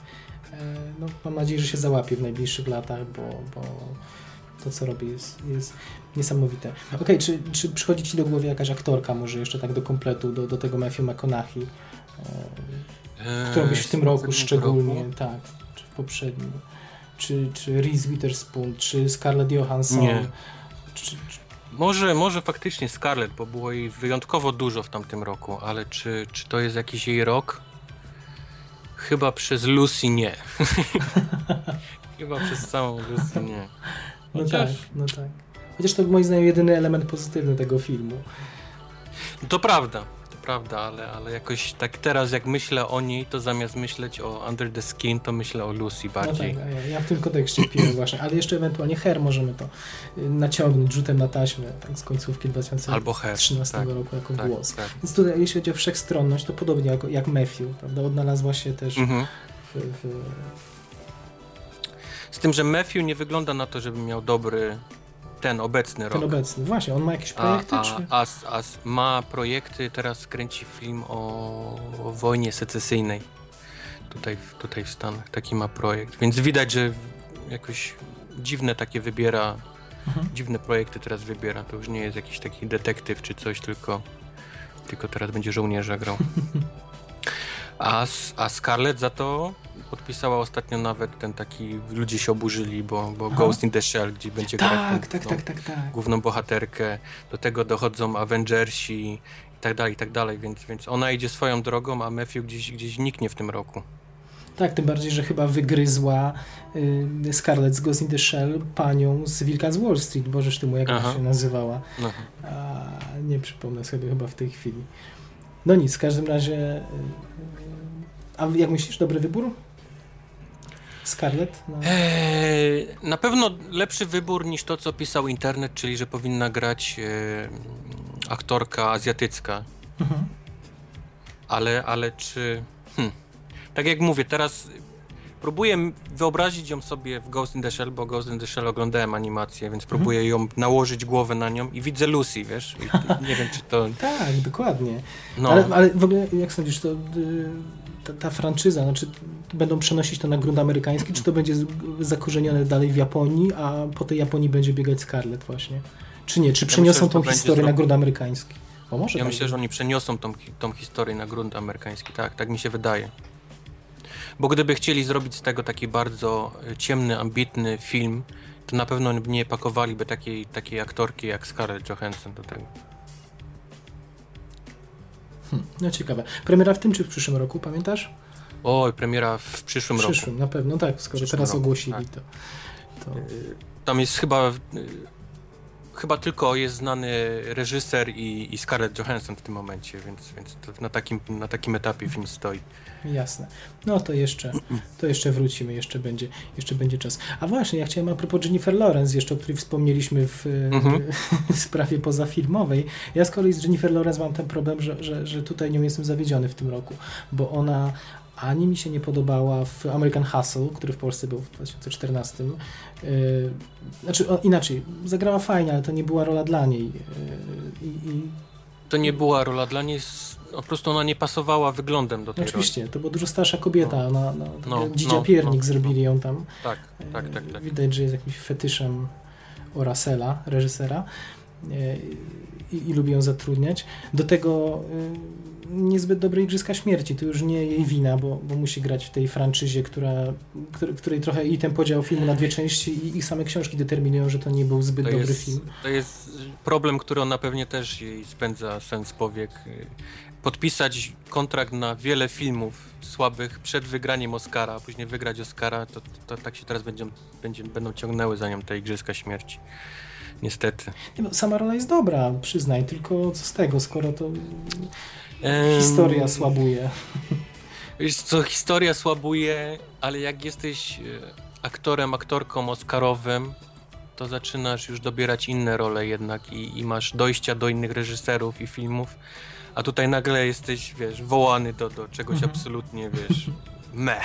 E, No, mam nadzieję, że się załapie w najbliższych latach, bo, bo to, co robi, jest, jest niesamowite. Okej, czy, czy przychodzi Ci do głowy jakaś aktorka, może jeszcze tak do kompletu, do, do tego Matthew McConaughey, e, którą byś w tym roku szczególnie, roku? tak, czy w poprzednim, czy, czy Reese Witherspoon, czy Scarlett Johansson, Nie. Czy, czy, Może, może faktycznie Scarlett, bo było jej wyjątkowo dużo w tamtym roku, ale czy, czy to jest jakiś jej rok? Chyba przez Lucy nie. [laughs] Chyba przez całą Lucy nie. No Chociaż- tak, no tak. Chociaż to moim zdaniem jedyny element pozytywny tego filmu. To prawda, prawda, ale, ale jakoś tak teraz jak myślę o niej, to zamiast myśleć o Under the Skin, to myślę o Lucy No bardziej. tak, a ja, ja w tym kontekście piję właśnie, ale jeszcze ewentualnie Her możemy to y, naciągnąć rzutem na taśmę, tak z końcówki 2013 Albo Her, tak, roku jako tak, głos. tak. Więc tutaj, jeśli chodzi o wszechstronność, to podobnie jak, jak Matthew, prawda? Odnalazła się też Mhm. w, w, Z tym, że Matthew nie wygląda na to, żeby miał dobry ten obecny ten rok. obecny. Właśnie, on ma jakieś A, projekty, a, czy... a, a ma projekty, teraz kręci film o, o wojnie secesyjnej. Tutaj, w- tutaj w Stanach. Taki ma projekt. Więc widać, że jakoś dziwne takie wybiera, Mhm. dziwne projekty teraz wybiera. To już nie jest jakiś taki detektyw czy coś, tylko, tylko teraz będzie żołnierza grał. [laughs] A, a Scarlett za to podpisała ostatnio nawet ten taki, ludzie się oburzyli, bo, bo Aha. Ghost in the Shell, gdzie będzie grać Tak, tą- tak, tą- tak, tak, tak. główną bohaterkę, do tego dochodzą Avengersi i tak dalej, i tak dalej, więc, więc ona idzie swoją drogą, a Matthew gdzieś, gdzieś niknie w tym roku. Tak, tym bardziej, że chyba wygryzła y, Scarlett z Ghost in the Shell panią z Wilka z Wall Street, bożeż ty mu jak ona się nazywała. No. A, nie przypomnę sobie chyba w tej chwili. No nic, w każdym razie. y, A jak myślisz, dobry wybór? Scarlett? No. Eee, na pewno lepszy wybór niż to, co pisał internet, czyli że powinna grać e, aktorka azjatycka, Mhm. ale, ale czy... Hm. Tak jak mówię, teraz próbuję wyobrazić ją sobie w Ghost in the Shell, bo Ghost in the Shell oglądałem animację, więc próbuję ją nałożyć głowę na nią i widzę Lucy, wiesz? I [laughs] nie wiem, czy to... Tak, dokładnie. No, Ale, ale w ogóle, jak sądzisz, to y, ta, ta franczyza, znaczy będą przenosić to na grunt amerykański, czy to będzie zakorzenione dalej w Japonii, a po tej Japonii będzie biegać Scarlett właśnie? Czy nie? Czy przeniosą myślę, że to tą historię na grunt amerykański? Może Ja tak myślę, że oni przeniosą tą, tą historię na grunt amerykański, tak, tak mi się wydaje. Bo gdyby chcieli zrobić z tego taki bardzo e, ciemny, ambitny film, to na pewno nie pakowaliby takiej, takiej aktorki jak Scarlett Johansson do tego. No ciekawe. Premiera w tym czy w przyszłym roku, pamiętasz? Oj, premiera w przyszłym, W przyszłym, na pewno, tak, skoro teraz roku, ogłosili tak. to. to. roku. Tam jest chyba... e, Chyba tylko jest znany reżyser i, i Scarlett Johansson w tym momencie, więc, więc na, takim, na takim etapie film stoi. Jasne. No to jeszcze, to jeszcze wrócimy, jeszcze będzie, jeszcze będzie czas. A właśnie, ja chciałem a propos Jennifer Lawrence, jeszcze o której wspomnieliśmy w, Mhm. [laughs] w sprawie pozafilmowej. Ja z kolei z Jennifer Lawrence mam ten problem, że, że, że tutaj nią jestem zawiedziony w tym roku, bo ona ani mi się nie podobała w American Hustle, który w Polsce był w 2014. Yy, znaczy, o, inaczej, zagrała fajnie, ale to nie była rola dla niej. Yy, i, i To nie była rola dla niej, po prostu ona nie pasowała wyglądem do tej roli. Oczywiście, to była dużo starsza kobieta, No. ona, no, No, no, no, piernik no, zrobili ją tam. Tak, tak, tak, E, tak. Widać, że jest jakimś fetyszem Orasela, reżysera e, i, i lubi ją zatrudniać. Do tego e, niezbyt dobre Igrzyska Śmierci, to już nie jej wina, bo, bo musi grać w tej franczyzie, która, której, której trochę i ten podział filmu na dwie części i ich same książki determinują, że to nie był zbyt To dobry jest, film. to jest problem, który ona pewnie też jej spędza sens powiek. Podpisać kontrakt na wiele filmów słabych przed wygraniem Oscara, a później wygrać Oscara, to, to tak się teraz będzie, będzie, będą ciągnęły za nią te Igrzyska Śmierci. Niestety. Nie, no, sama rola jest dobra, przyznaj, tylko co z tego, skoro to historia słabuje. Wiesz co, historia słabuje, ale jak jesteś e, aktorem, aktorką oscarowym, to zaczynasz już dobierać inne role jednak i, i masz dojścia do innych reżyserów i filmów, a tutaj nagle jesteś, wiesz, wołany do, do czegoś Mhm. absolutnie, wiesz, me.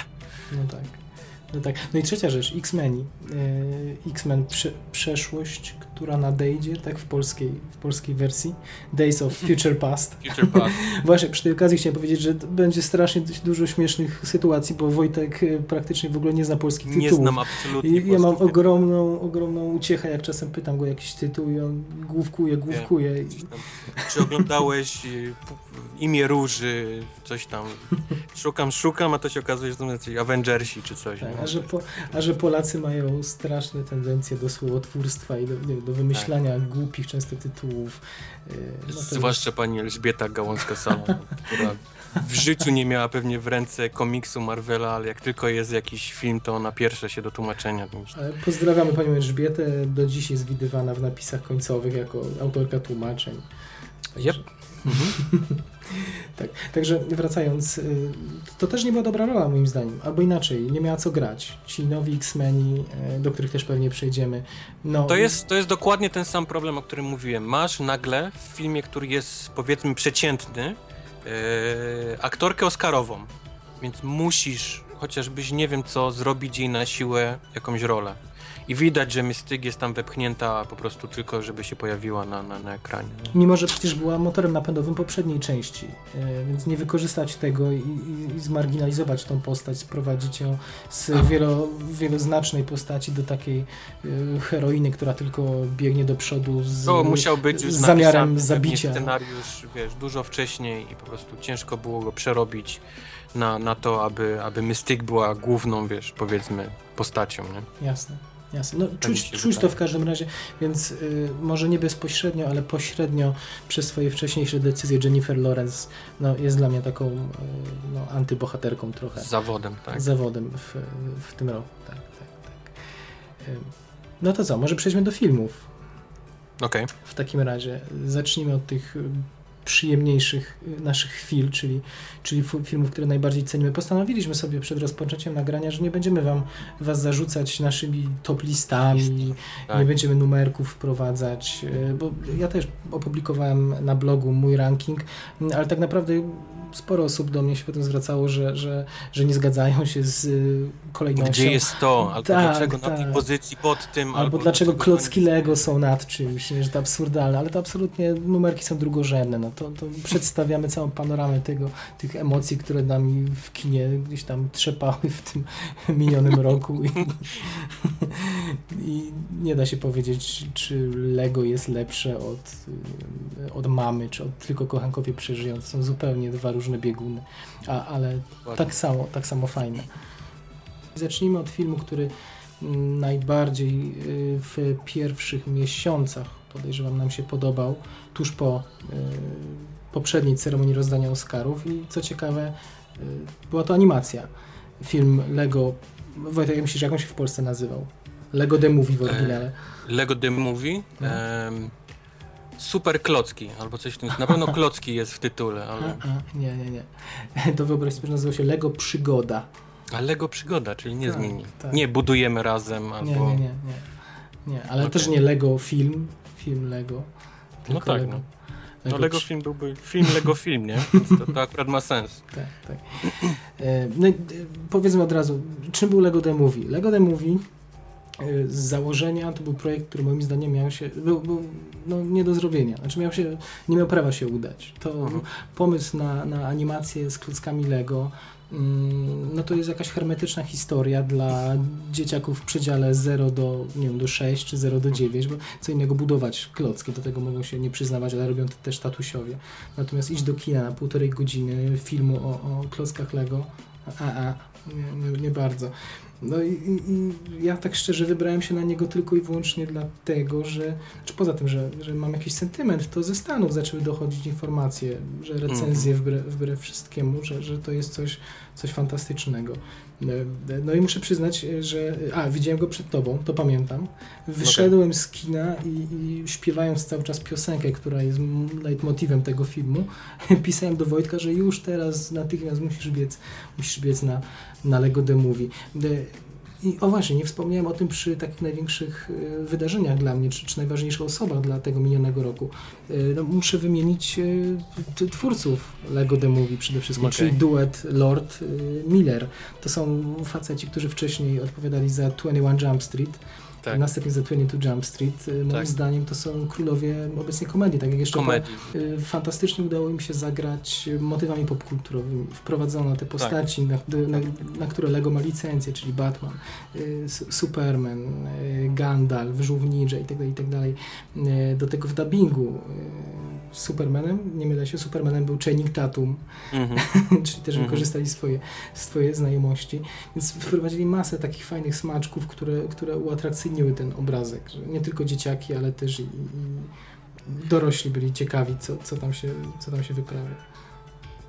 No tak. No tak. No i trzecia rzecz, X-Meni. Yy, X-Men prze, przeszłość, która nadejdzie, tak w polskiej, w polskiej wersji. Days of Future Past. [laughs] Future Past. [laughs] Właśnie przy tej okazji chciałem powiedzieć, że będzie strasznie dużo śmiesznych sytuacji, bo Wojtek y, praktycznie w ogóle nie zna polskich tytułów. Nie znam absolutnie I ja mam ogromną, ogromną uciechę, jak czasem pytam go jakiś tytuł i on główkuje, główkuje. Tytułów. Czy oglądałeś P- Imię Róży, coś tam. Szukam, szukam, a to się okazuje, że to są jacyś Avengersi czy coś. Tak, no. a, że po, a że Polacy mają straszne tendencje do słowotwórstwa i do, nie, do wymyślania głupich często tytułów. y, No Zwłaszcza pani Elżbieta Gałązka-Salon, która w życiu nie miała pewnie w ręce komiksu Marvela, ale jak tylko jest jakiś film, to ona pierwsza się do tłumaczenia. Ale Pozdrawiamy panią Elżbietę. Do dziś jest widywana w napisach końcowych jako autorka tłumaczeń. Yep. [laughs] tak, także wracając, y, to też nie była dobra rola moim zdaniem, albo inaczej, nie miała co grać. Ci nowi X-Meni, y, do których też pewnie przejdziemy. No, To jest, to jest dokładnie ten sam problem, o którym mówiłem. Masz nagle w filmie, który jest powiedzmy przeciętny, yy, aktorkę Oscarową, więc musisz, chociażbyś nie wiem co, zrobić jej na siłę jakąś rolę. I widać, że Mystyk jest tam wepchnięta po prostu tylko, żeby się pojawiła na, na, na ekranie. Mimo, że przecież była motorem napędowym poprzedniej części, y, więc nie wykorzystać tego i, i, i zmarginalizować tą postać, sprowadzić ją z wielo, wieloznacznej postaci do takiej y, heroiny, która tylko biegnie do przodu z, To musiał być z zamiarem napisany zabicia. scenariusz, wiesz, dużo wcześniej i po prostu ciężko było go przerobić na, na to, aby, aby Mystyk była główną, wiesz, powiedzmy, postacią, nie? Jasne. Jasne. No, mi czuć, czuć to w każdym razie, więc y, może nie bezpośrednio, ale pośrednio przez swoje wcześniejsze decyzje Jennifer Lawrence no, jest dla mnie taką y, no, antybohaterką trochę. Z zawodem, tak. zawodem w, w tym roku. Tak, tak, tak. Ym, No to co, może przejdźmy do filmów. Okej. W takim razie zacznijmy od tych y, przyjemniejszych y, naszych chwil, czyli, czyli filmów, które najbardziej cenimy. Postanowiliśmy sobie przed rozpoczęciem nagrania, że nie będziemy wam was zarzucać naszymi top listami, tak. nie będziemy numerków wprowadzać, y, bo ja też opublikowałem na blogu mój ranking, y, ale tak naprawdę sporo osób do mnie się potem zwracało, że, że, że nie zgadzają się z y, kolejnością. Gdzie jest to? Albo Tak, dlaczego na tej tak. pozycji pod tym? Albo dlaczego to klocki Lego są nad czymś, że to absurdalne, ale to absolutnie numerki są drugorzędne. No to, to przedstawiamy całą panoramę tego, tych emocji, które nami w kinie gdzieś tam trzepały w tym [laughs] minionym roku i, i nie da się powiedzieć, czy Lego jest lepsze od, od mamy, czy od tylko kochankowie przeżyją. To są zupełnie dwa różne bieguny, A, ale tak samo, tak samo fajne. Zacznijmy od filmu, który mm, najbardziej y, w pierwszych miesiącach podejrzewam nam się podobał, tuż po y, poprzedniej ceremonii rozdania Oscarów i co ciekawe, y, była to animacja. Film Lego, Wojtek, myślisz, jak on się w Polsce nazywał? Lego The Movie w oryginale. Lego The Movie. No. em, super klocki, albo coś w tym. Na pewno klocki jest w tytule, ale. nie, nie, nie. To wyobraź sobie, że nazywał się Lego Przygoda. A Lego przygoda, czyli nie Tak, zmieni. tak. Nie budujemy razem, albo. Nie, nie, nie, nie. nie ale Okej. też nie Lego film, film Lego. tylko tak, Lego. no. No Lego Lego przy- film byłby film Lego film, nie? [laughs] To, to akurat ma sens. Tak, tak. E, No, e, powiedzmy od razu, czym był Lego The Movie? Lego The Movie z założenia to był projekt, który moim zdaniem miał się, był, był no, nie do zrobienia. Znaczy miał się, nie miał prawa się udać. To Mhm. pomysł na, na animację z klockami Lego, mm, no to jest jakaś hermetyczna historia dla dzieciaków w przedziale 0 do, nie wiem, do 6 czy 0 do 9, bo co innego budować klocki, do tego mogą się nie przyznawać, ale robią to też tatusiowie. Natomiast iść do kina na półtorej godziny filmu o, o klockach Lego, a, a nie, nie, nie bardzo. No i, i, i ja tak szczerze wybrałem się na niego tylko i wyłącznie dlatego, że, czy poza tym, że, że mam jakiś sentyment, to ze Stanów zaczęły dochodzić informacje, że recenzje wbrew, wbrew wszystkiemu, że, że to jest coś, coś fantastycznego. E, No i muszę przyznać, że. A, widziałem go przed tobą, to pamiętam. Wyszedłem z kina i, i śpiewając cały czas piosenkę, która jest leitmotivem tego filmu, [laughs] pisałem do Wojtka, że już teraz natychmiast musisz biec, musisz biec na, na Lego The Movie. De- I o właśnie, nie wspomniałem o tym przy takich największych e, wydarzeniach dla mnie, czy, czy najważniejszych osobach dla tego minionego roku. E, No, muszę wymienić e, twórców Lego The Movie przede wszystkim, Okej. czyli duet Lord e, Miller. To są faceci, którzy wcześniej odpowiadali za 21 Jump Street, Tak. następnie za 22 Jump Street. E, Moim Tak. zdaniem to są królowie obecnie komedii, tak jak jeszcze Komedii. Y, Fantastycznie udało im się zagrać motywami popkulturowymi. Wprowadzono te postaci, na, na, na które Lego ma licencję, czyli Batman, y, Superman, y, Gandalf, Żółw Ninja itd., itd. Y, Do tego w dubbingu y, Supermanem, nie mylę się, Supermanem był Channing Tatum, Mhm. [laughs] czyli też Mhm. wykorzystali swoje, swoje znajomości. Więc wprowadzili masę takich fajnych smaczków, które, które uatrakcyjniły ten obrazek. Że nie tylko dzieciaki, ale też i, i dorośli byli ciekawi, co, co, tam się, co tam się wyprawia.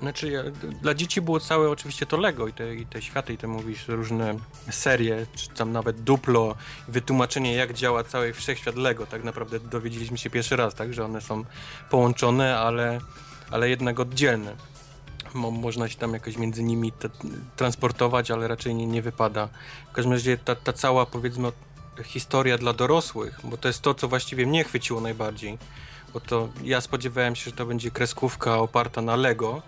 Znaczy, ja, dla dzieci było całe oczywiście to Lego i te, i te światy, i te mówisz różne serie, czy tam nawet duplo, wytłumaczenie jak działa cały wszechświat Lego. Tak naprawdę dowiedzieliśmy się pierwszy raz, tak, że one są połączone, ale, ale jednak oddzielne. Mo, można się tam jakoś między nimi te, transportować, ale raczej nie, nie wypada. W każdym razie ta, ta cała, powiedzmy, historia dla dorosłych, bo to jest to, co właściwie mnie chwyciło najbardziej. Bo to ja spodziewałem się, że to będzie kreskówka oparta na Lego,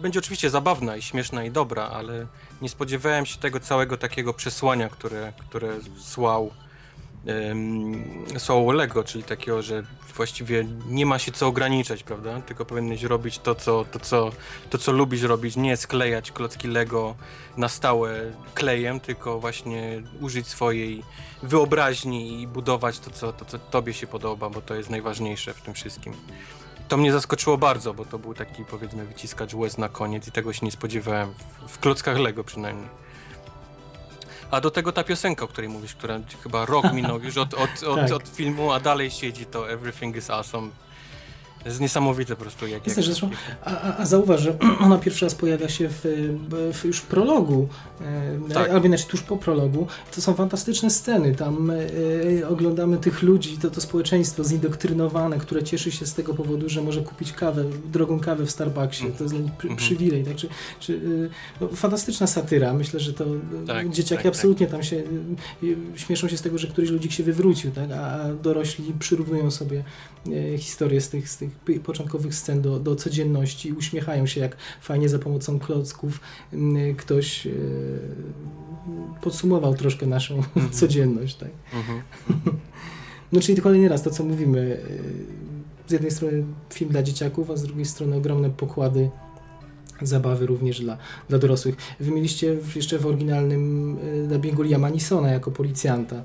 będzie oczywiście zabawna i śmieszna i dobra, ale nie spodziewałem się tego całego takiego przesłania, które, które słał, słało Lego, czyli takiego, że właściwie nie ma się co ograniczać, prawda? Tylko powinieneś robić to, co, to, co, to, co lubisz robić, nie sklejać klocki Lego na stałe klejem, tylko właśnie użyć swojej wyobraźni i budować to, co, to, co tobie się podoba, bo to jest najważniejsze w tym wszystkim. To mnie zaskoczyło bardzo, bo to był taki, powiedzmy, wyciskacz łez na koniec i tego się nie spodziewałem, w, w klockach Lego przynajmniej. A do tego ta piosenka, o której mówisz, która chyba rok minął już od, od, od, [laughs] Tak. od filmu, a dalej siedzi to Everything is Awesome. To jest niesamowite po prostu. Jak, Jest jak, a, a, zauważ, że [clears throat] ona pierwszy raz pojawia się w, w, już w prologu, e, Tak. albo inaczej tuż po prologu. To są fantastyczne sceny. Tam e, oglądamy tych ludzi, to, to społeczeństwo zindoktrynowane, które cieszy się z tego powodu, że może kupić kawę, drogą kawę w Starbucksie. To jest dla nich Mhm. przywilej. Tak? Czy, czy, e, no, fantastyczna satyra. Myślę, że to Tak, dzieciaki tak, absolutnie tam się e, śmieszą się z tego, że któryś ludzik się wywrócił, tak? a a dorośli przyrównują sobie historię z tych, z tych p- początkowych scen do, do codzienności uśmiechają się, jak fajnie za pomocą klocków m, ktoś e, podsumował troszkę naszą codzienność. Tak? Mhm. [laughs] No czyli kolejny raz to, co mówimy. e, Z jednej strony film dla dzieciaków, a z drugiej strony ogromne pokłady zabawy również dla, dla dorosłych. Wy mieliście jeszcze w oryginalnym e, dubbingu Liama Nisona jako policjanta.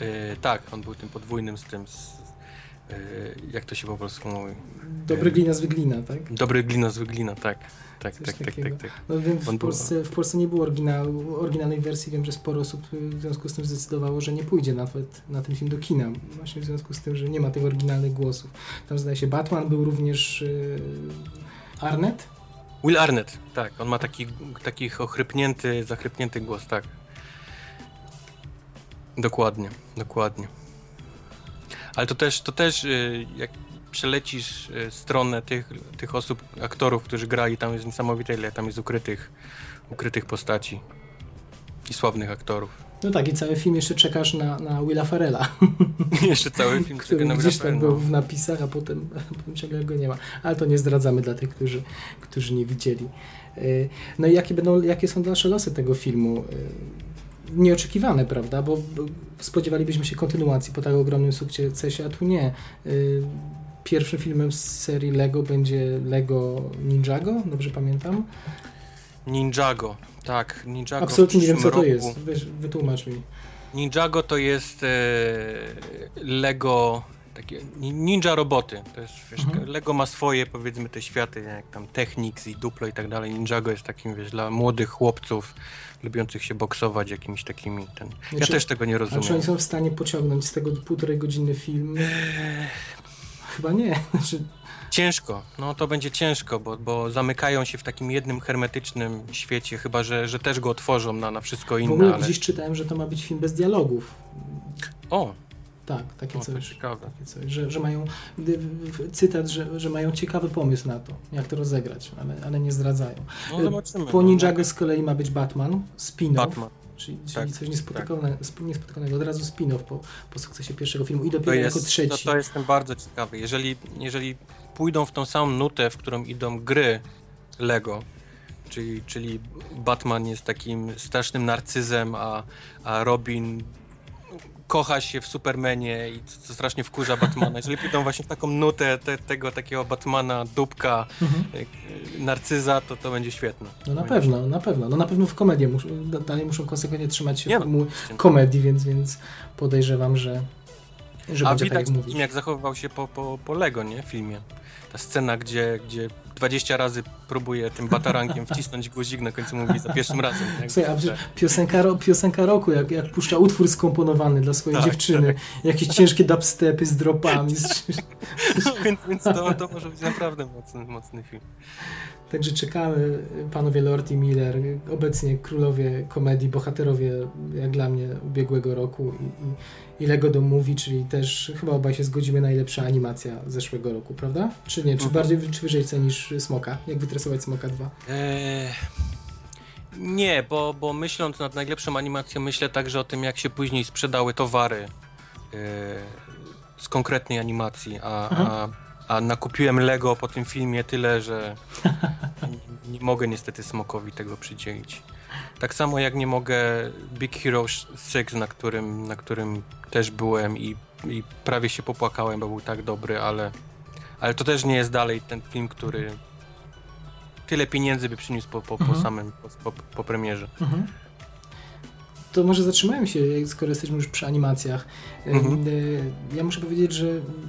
E, tak, on był tym podwójnym z tym, z, jak to się po polsku mówi? Dobry glina z wyglina, tak? Dobry glina z wyglina, tak. Tak, tak, tak, tak, tak. No wiem, w On był- Polsce, w Polsce nie było oryginału, oryginalnej wersji. Wiem, że sporo osób w związku z tym zdecydowało, że nie pójdzie nawet na ten film do kina. Właśnie w związku z tym, że nie ma tych oryginalnych głosów. Tam zdaje się Batman był również y, Arnett. Will Arnett, tak, on ma taki, taki ochrypnięty, zachrypnięty głos, tak. Dokładnie, dokładnie. Ale to też, to też y, jak przelecisz y, stronę tych, tych osób, aktorów, którzy grali, tam jest niesamowite, ile tam jest ukrytych, ukrytych postaci i sławnych aktorów. No tak, i cały film jeszcze czekasz na, na Willa Farrella, [laughs] Jeszcze cały film [laughs] który na gdzieś był w napisach, a potem, [laughs] a potem ciągle go nie ma. Ale to nie zdradzamy dla tych, którzy, którzy nie widzieli. Y, No i jakie, będą, jakie są dalsze losy tego filmu? Nieoczekiwane, prawda? Bo spodziewalibyśmy się kontynuacji po tak ogromnym sukcesie, a tu nie. Y, Pierwszym filmem z serii Lego będzie Lego Ninjago, dobrze pamiętam? Ninjago, tak, Ninjago Absolutnie nie wiem, co przyszłym to roku. jest. Weź, wytłumacz mi. Ninjago to jest e, Lego, takie ni- ninja roboty. To jest, wiesz, Mhm. Lego ma swoje, powiedzmy, te światy, jak tam Technics i Duplo i tak dalej. Ninjago jest takim, wiesz, dla młodych chłopców lubiących się boksować jakimiś takimi. Ten... Ja Znaczy- też tego nie A czy rozumiem. oni są w stanie pociągnąć z tego półtorej godziny film? Chyba nie. [laughs] Znaczy, Ciężko, no to będzie ciężko, bo, bo zamykają się w takim jednym hermetycznym świecie, chyba że, że też go otworzą na, na wszystko w inne, ogóle ale... gdzieś czytałem, że to ma być film bez dialogów. O, Tak, takie o to coś. ciekawe. Takie coś że, że mają cytat, że, że mają ciekawy pomysł na to, jak to rozegrać, ale, ale nie zdradzają. No zobaczymy. Po no. Ninjago z kolei ma być Batman, spin-off, Batman. czyli, czyli Tak, coś niespotykanego, niespotykanego, od razu spin-off po, po sukcesie pierwszego filmu i dopiero To jako jest, to, trzeci. to jestem bardzo ciekawy. Jeżeli, jeżeli pójdą w tą samą nutę, w którą idą gry Lego, czyli, czyli Batman jest takim strasznym narcyzem, a, a Robin kocha się w Supermanie i co, co strasznie wkurza Batmana. Jeżeli pójdą właśnie w taką nutę te, tego takiego Batmana, dupka, Mhm. e, narcyza, to to będzie świetne. No na Będzie pewno, na pewno. No na pewno w komedię da- dalej muszą konsekwentnie trzymać się no, komedii, więc, więc podejrzewam, że, że A będzie tak widać jak mówisz. tym, jak zachowywał się po, po, po Lego, nie? W filmie. Ta scena, gdzie, gdzie 20 razy próbuje tym batarankiem wcisnąć guzik, na końcu mówi za pierwszym razem. Słuchaj, a przecież piosenka, ro- piosenka roku, jak, jak puszcza utwór skomponowany dla swojej Tak, dziewczyny, jakieś ciężkie dubstepy z dropami. Z... [laughs] więc więc to, to może być naprawdę mocny, mocny film. Także czekamy, panowie Lord i Miller, obecnie królowie komedii, bohaterowie, jak dla mnie, ubiegłego roku i, i, i Lego do Movie, czyli też chyba obaj się zgodzimy, najlepsza animacja zeszłego roku, prawda? Czy nie? Czy Mhm. bardziej, czy wyżej cenisz Smoka? Jak wytresować Smoka 2? Eee, nie, bo, bo myśląc nad najlepszą animacją, myślę także o tym, jak się później sprzedały towary eee, z konkretnej animacji, a, a, a nakupiłem Lego po tym filmie tyle, że [laughs] nie, mogę niestety Smokowi tego przydzielić. Tak samo jak nie mogę Big Hero 6, na którym, na którym też byłem i, i prawie się popłakałem, bo był tak dobry, ale, ale to też nie jest dalej ten film, który tyle pieniędzy by przyniósł po, po, po Mhm. samym, po, po, po premierze. Mhm. To może zatrzymajmy się, skoro jesteśmy już przy animacjach. Mhm. Y, Ja muszę powiedzieć, że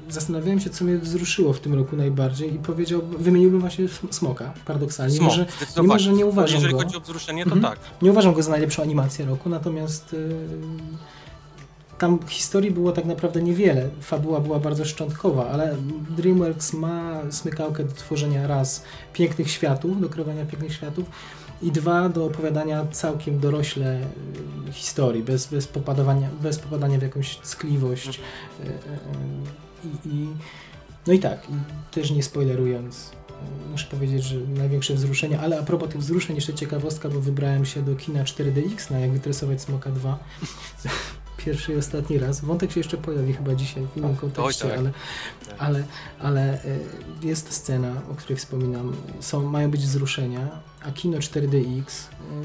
zastanawiałem się, co mnie wzruszyło w tym roku najbardziej i powiedział, wymieniłbym właśnie Sm- Smoka, paradoksalnie. Smok, mimo, że nie uważam Jeżeli go. chodzi o wzruszenie, to Mhm. tak. Nie uważam go za najlepszą animację roku, natomiast y, tam historii było tak naprawdę niewiele. Fabuła była bardzo szczątkowa, ale DreamWorks ma smykałkę do tworzenia raz pięknych światów, do kreowania pięknych światów i dwa do opowiadania całkiem dorośle y, historii, bez, bez, popadowania, bez popadania w jakąś ckliwość. Y, y, y, I, i, no i tak, i też nie spoilerując, muszę powiedzieć, że największe wzruszenie, ale a propos tych wzruszeń, jeszcze ciekawostka, bo wybrałem się do kina 4DX na Jak wytresować Smoka 2. Pierwszy i ostatni raz. Wątek się jeszcze pojawi chyba dzisiaj w innym kontekście, tak. ale, Tak. ale, ale y, jest scena, o której wspominam. Są, mają być wzruszenia, a kino 4DX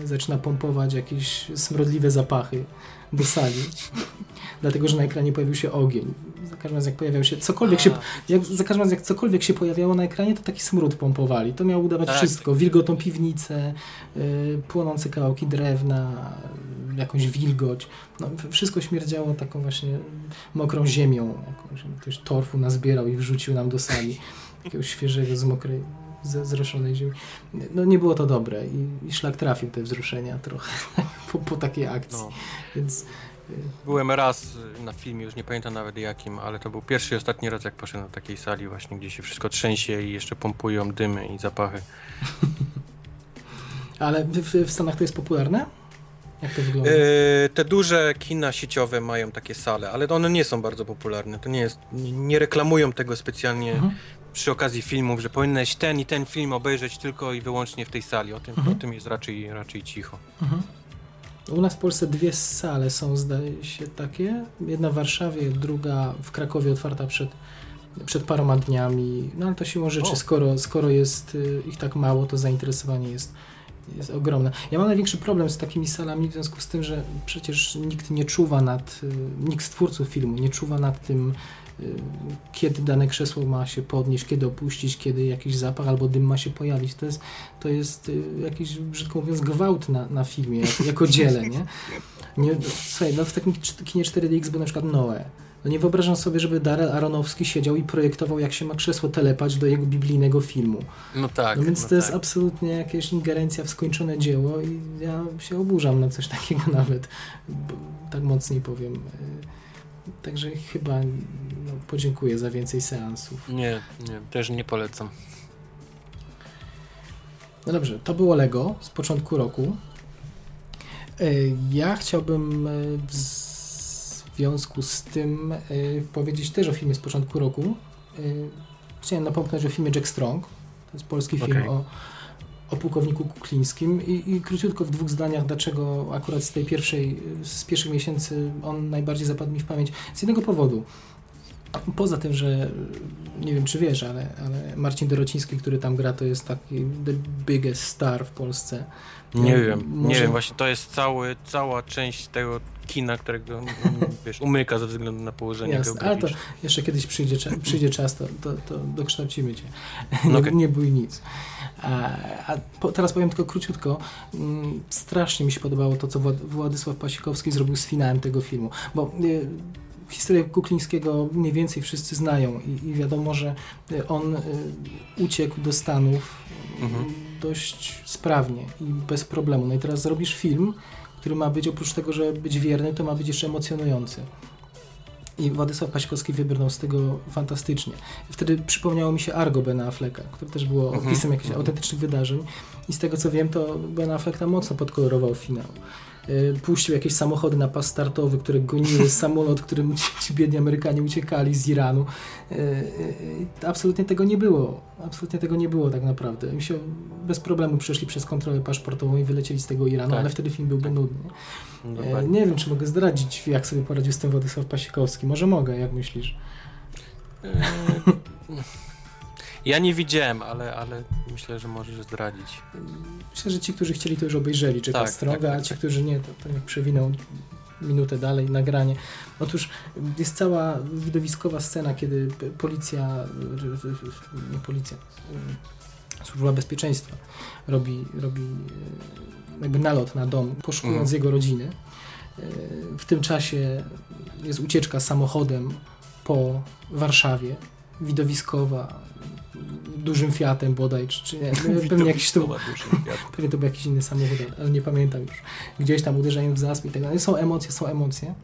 y, zaczyna pompować jakieś smrodliwe zapachy do sali. [laughs] Dlatego, że na ekranie pojawił się ogień. Za każdym razem jak pojawiał się cokolwiek się, jak, za każdym razem jak cokolwiek się pojawiało na ekranie, to taki smród pompowali. To miało udawać Tak. wszystko. Wilgotą piwnicę, y, płonące kawałki drewna, jakąś wilgoć. No, wszystko śmierdziało taką właśnie mokrą ziemią. Jakąś, ktoś torfu nazbierał i wrzucił nam do sali. Jakiegoś świeżego, z mokrej, z- zroszonej ziemi. No nie było to dobre i, i szlak trafił te wzruszenia trochę [laughs] po, po takiej akcji. no. Więc Byłem raz y, na filmie, już nie pamiętam nawet jakim, ale to był pierwszy i ostatni raz, jak poszedłem do takiej sali właśnie, gdzie się wszystko trzęsie i jeszcze pompują dymy i zapachy. [laughs] Ale w- w Stanach to jest popularne? Jak to wygląda? E, te duże kina sieciowe mają takie sale, ale one nie są bardzo popularne. To nie jest, nie, reklamują tego specjalnie Mhm. przy okazji filmów, że powinieneś ten i ten film obejrzeć tylko i wyłącznie w tej sali. O tym, Mhm. o tym jest raczej, raczej cicho. Mhm. U nas w Polsce dwie sale są, zdaje się, takie. Jedna w Warszawie, druga w Krakowie otwarta przed, przed paroma dniami. No ale to siłą rzeczy, O. skoro, skoro jest y, ich tak mało, to zainteresowanie jest, jest ogromne. Ja mam największy problem z takimi salami w związku z tym, że przecież nikt nie czuwa nad, y, nikt z twórców filmu nie czuwa nad tym, y, kiedy dane krzesło ma się podnieść, kiedy opuścić, kiedy jakiś zapach albo dym ma się pojawić. To jest, to jest y, jakiś, brzydko mówiąc, gwałt na, na filmie, jako, dziele, nie? nie? Słuchaj, no w takim kinie 4DX był na przykład Noe. No nie wyobrażam sobie, żeby Darrell Aronowski siedział i projektował, jak się ma krzesło telepać do jego biblijnego filmu. No tak. No więc no to jest tak. absolutnie jakaś ingerencja w skończone dzieło i ja się oburzam na coś [laughs] takiego nawet, tak mocniej powiem. Y, Także chyba no, podziękuję za więcej seansów. Nie, nie, też nie polecam. No dobrze, to było Lego z początku roku. Y, Ja chciałbym y, w związku z tym y, powiedzieć też o filmie z początku roku. Y, Chciałem napomknąć o filmie Jack Strong. To jest polski film Okej. o, o pułkowniku Kuklińskim I, i króciutko w dwóch zdaniach, dlaczego akurat z tej pierwszej, z pierwszych miesięcy on najbardziej zapadł mi w pamięć. Z jednego powodu. Poza tym, że nie wiem czy wiesz, ale, ale Marcin Dorociński, który tam gra, to jest taki the biggest star w Polsce. Nie No, wiem, nie może- wiem, właśnie to jest cały, cała część tego kina, którego mm, [laughs] wiesz, umyka ze względu na położenie Jasne, ale to jeszcze kiedyś przyjdzie, [laughs] przyjdzie czas, to, to, to dokształcimy cię. No Nie, okej. nie bój nic. A, a po, teraz powiem tylko króciutko. Mm, Strasznie mi się podobało to, co Wład- Władysław Pasikowski zrobił z finałem tego filmu, bo y, historię Kuklińskiego mniej więcej wszyscy znają i, i wiadomo, że on y, uciekł do Stanów Mhm. dość sprawnie i bez problemu. No i teraz zrobisz film, który ma być oprócz tego, że być wierny, to ma być jeszcze emocjonujący. I Władysław Paśkowski wybrnął z tego fantastycznie. Wtedy przypomniało mi się Argo Bena Afflecka, które też było Mhm. opisem jakichś Mhm. autentycznych wydarzeń. I z tego co wiem, to Ben Affleck tam mocno podkolorował finał. Y, Puścił jakieś samochody na pas startowy, które goniły [laughs] samolot, którym ci, biedni Amerykanie uciekali z Iranu. Y, y, Absolutnie tego nie było. Absolutnie tego nie było tak naprawdę. Mi się bez problemu przeszli przez kontrolę paszportową i wylecieli z tego Iranu, Tak. ale wtedy film byłby nudny. E, Dokładnie. nie wiem, czy mogę zdradzić, jak sobie poradził z tym Władysław Pasikowski. Może mogę, jak myślisz? Ja nie widziałem, ale, ale myślę, że możesz zdradzić. Myślę, że ci, którzy chcieli, to już obejrzeli Jacka Tak, Stronga, tak, tak, a ci, tak. którzy nie, to, to niech przewiną minutę dalej nagranie. Otóż jest cała widowiskowa scena, kiedy policja, nie policja, y, służba bezpieczeństwa robi, robi y, jakby nalot na dom, poszukując Mhm. jego rodziny. Y, W tym czasie jest ucieczka samochodem po Warszawie, widowiskowa, dużym Fiatem bodaj, czy, czy nie, [laughs] pewnie jakiś to, [laughs] Pewnie to był jakiś inny samochód, ale nie pamiętam już. Gdzieś tam uderzają w zasp i tak dalej. Są emocje, są emocje.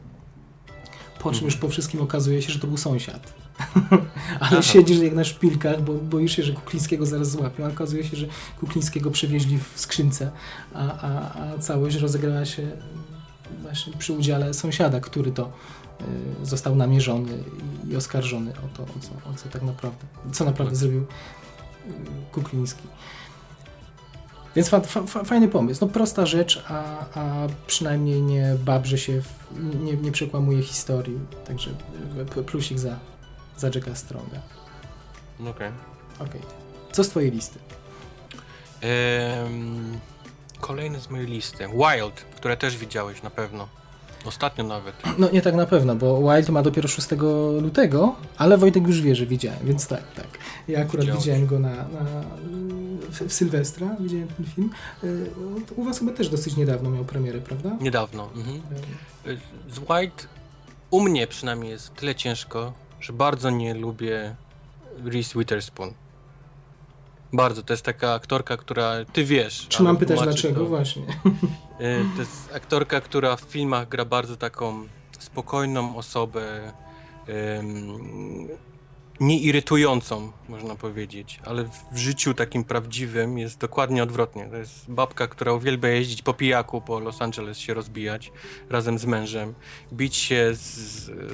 Po czym Mhm. już po wszystkim okazuje się, że to był sąsiad. [laughs] ale Aha. siedzisz jak na szpilkach, bo boisz się, że Kuklińskiego zaraz złapią. A okazuje się, że Kuklińskiego przewieźli w skrzynce, a, a, a całość rozegrała się właśnie przy udziale sąsiada, który to został namierzony i, oskarżony o to, o co, o co tak naprawdę, co naprawdę Tak. zrobił y, Kukliński. Więc fa, fa, fa, fajny pomysł. No prosta rzecz, a, a przynajmniej nie babrze się, w, nie, nie przekłamuje historii. Także y, plusik za, za Jacka Stronga. Okej. Okej. Co z twojej listy? Em, Kolejny z mojej listy. Wild, które też widziałeś na pewno. Ostatnio nawet. No nie tak na pewno, bo Wild ma dopiero 6 lutego, ale Wojtek już wie, że widziałem, więc tak, tak. Ja akurat Widziałeś. widziałem go na, na w, Sylwestra, widziałem ten film. Y, U was chyba też dosyć niedawno miał premierę, prawda? Niedawno. Mhm. Z White u mnie przynajmniej jest tyle ciężko, że bardzo nie lubię Reese Witherspoon. Bardzo, to jest taka aktorka, która ty wiesz. Czy mam pytać dlaczego? To, Właśnie. [laughs] Y, to jest aktorka, która w filmach gra bardzo taką spokojną osobę, nieirytującą, można powiedzieć, ale w życiu takim prawdziwym jest dokładnie odwrotnie. To jest babka, która uwielbia jeździć po pijaku po Los Angeles, się rozbijać razem z mężem, bić się z,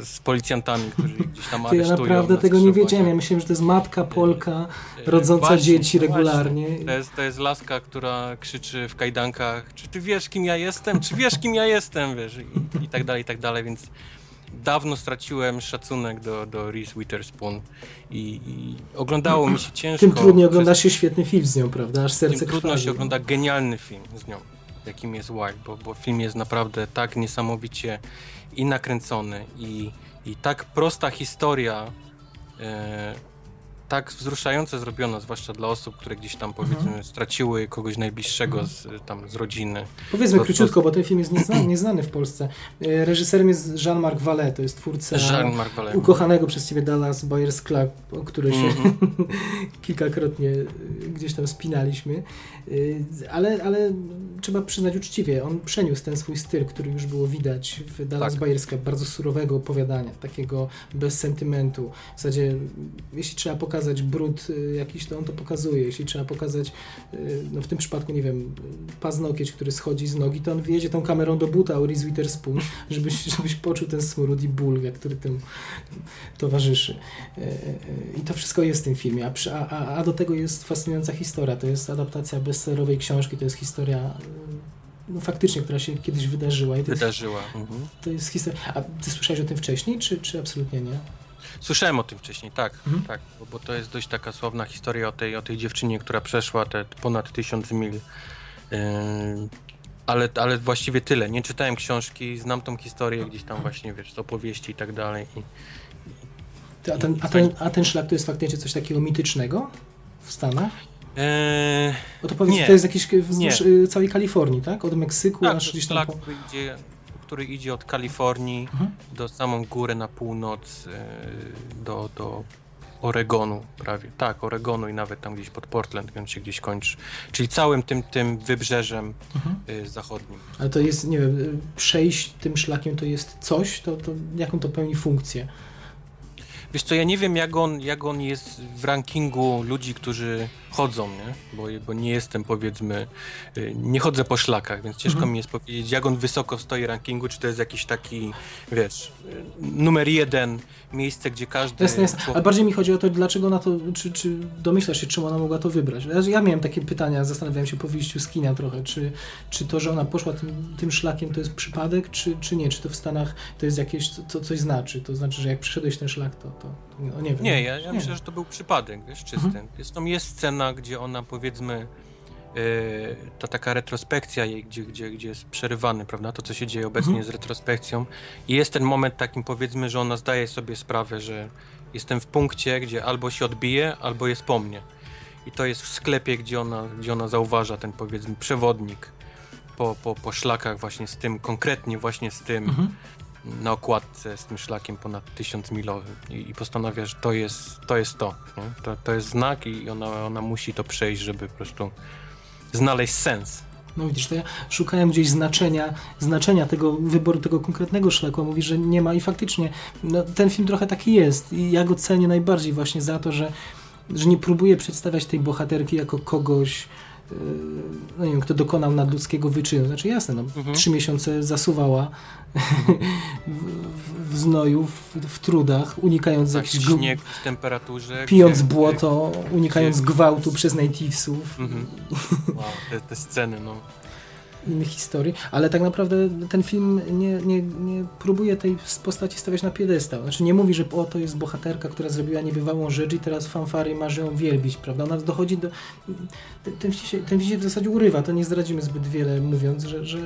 z policjantami, którzy [laughs] gdzieś tam Ty, ja aresztują. naprawdę na tego nie wiedziałem. Ja myślałem, że to jest matka Polka Y, rodząca właśnie, dzieci regularnie. To, jest, to jest laska, która krzyczy w kajdankach, czy ty wiesz, kim ja jestem? Czy wiesz, kim ja jestem? Wiesz, i, i tak dalej, i tak dalej, więc dawno straciłem szacunek do, do Reese Witherspoon i, i oglądało mi się [clears throat] ciężko. Tym trudniej ogląda się świetny film z nią, prawda? Aż serce Tym trudno krwawi. się ogląda genialny film z nią, jakim jest Wild, bo, bo film jest naprawdę tak niesamowicie i nakręcony i, i tak prosta historia, e, tak wzruszająco zrobiona, zwłaszcza dla osób, które gdzieś tam powiedzmy straciły kogoś najbliższego z, tam z rodziny. Powiedzmy To- to- króciutko, bo ten film jest nieznany, [clears throat] nieznany w Polsce. E, Reżyserem jest Jean-Marc Vallée, to jest twórca Vallée. ukochanego przez ciebie Dallas Buyers Club, o który się Mhm. [laughs] kilkakrotnie y, gdzieś tam spinaliśmy. Y, Ale, ale trzeba przyznać uczciwie, on przeniósł ten swój styl, który już było widać w Dallas Tak. Buyers Club, bardzo surowego opowiadania, takiego bez sentymentu. W zasadzie, jeśli trzeba pokazać brud y, jakiś, to on to pokazuje. Jeśli trzeba pokazać, y, no w tym przypadku, nie wiem, paznokieć, który schodzi z nogi, to on wjedzie tą kamerą do buta Reese Witherspoon, [laughs] żebyś, żebyś poczuł ten smród i ból, jak który tym towarzyszy. E, e, I to wszystko jest w tym filmie, a, a, a, do tego jest fascynująca historia. To jest adaptacja bestsellerowej książki, to jest historia e, no, faktycznie, która się kiedyś wydarzyła. I to, jest, Wydarzyła. Mhm. to jest historia. A ty słyszałeś o tym wcześniej, czy, czy absolutnie nie? Słyszałem o tym wcześniej, tak, Mhm. tak, bo, bo to jest dość taka sławna historia o tej, o tej dziewczynie, która przeszła te ponad tysiąc mil. Yy, ale, ale właściwie tyle. Nie czytałem książki, znam tą historię gdzieś tam właśnie, wiesz, z opowieści i tak dalej. I, Ty, a, ten, a, ten, a ten szlak to jest faktycznie coś takiego mitycznego w Stanach? Eee, Bo to powiedz, Nie. to jest jakiś wzdłuż Nie. całej Kalifornii, tak? Od Meksyku tak, aż gdzieś tam po... gdzie, w który idzie od Kalifornii Mhm. do samą górę na północ, e, do, do Oregonu prawie. Tak, Oregonu i nawet tam gdzieś pod Portland, więc się gdzieś kończy. Czyli całym tym, tym wybrzeżem Mhm. e, zachodnim. Ale to jest, nie wiem, przejść tym szlakiem to jest coś, to, to jaką to pełni funkcję? Wiesz co, ja nie wiem jak on, jak on jest w rankingu ludzi, którzy chodzą, nie? Bo, bo nie jestem powiedzmy, y, nie chodzę po szlakach, więc ciężko Mhm. mi jest powiedzieć jak on wysoko stoi w rankingu, czy to jest jakiś taki, wiesz, y, numer jeden, miejsce, gdzie każdy... Jasne, jasne. człowiek- Ale bardziej mi chodzi o to, dlaczego na to, czy, czy domyślasz się, czym ona mogła to wybrać? Ja, ja miałem takie pytania, zastanawiałem się po wyjściu z kina trochę, czy, czy to, że ona poszła tym, tym szlakiem, to jest przypadek, czy, czy nie? Czy to w Stanach to jest jakieś, co coś znaczy? To znaczy, że jak przyszedłeś ten szlak, to, to, to no nie wiem. Nie, ja, ja myślę, że to był przypadek, wiesz, czysty. Mhm. Jest, tam jest scena, gdzie ona powiedzmy, yy, ta taka retrospekcja jej, gdzie, gdzie, gdzie jest przerywany, prawda, to co się dzieje obecnie Mhm. z retrospekcją i jest ten moment takim powiedzmy, że ona zdaje sobie sprawę, że jestem w punkcie, gdzie albo się odbije, albo jest po mnie. I to jest w sklepie, gdzie ona, gdzie ona zauważa ten powiedzmy przewodnik po, po, po szlakach właśnie z tym, konkretnie właśnie z tym, Mhm. Na okładce z tym szlakiem ponad tysiąc milowym i, i postanawia, że to jest to. Jest to, to, to jest znak i ona, ona musi to przejść, żeby po prostu znaleźć sens. No widzisz, to ja szukałem gdzieś znaczenia, znaczenia tego wyboru, tego konkretnego szlaku, a mówi, że nie ma i faktycznie no, ten film trochę taki jest i ja go cenię najbardziej właśnie za to, że, że nie próbuje przedstawiać tej bohaterki jako kogoś, no nie wiem, kto dokonał nadludzkiego wyczynu. Znaczy jasne, no, Mhm. trzy miesiące zasuwała w, w, w znoju, w, w trudach, unikając Tak, jakichś... śniegu, w temperaturze. Pijąc gdzie- błoto, unikając gdzie- gwałtu przez nativesów. Mhm. [laughs] Wow, te, te sceny, no. Innych historii, ale tak naprawdę ten film nie, nie, nie próbuje tej postaci stawiać na piedestał. Znaczy nie mówi, że o, to jest bohaterka, która zrobiła niebywałą rzecz i teraz fanfary marzy ją wielbić, prawda? Ona dochodzi do... Ten, się, ten film się w zasadzie urywa, to nie zdradzimy zbyt wiele mówiąc, że... że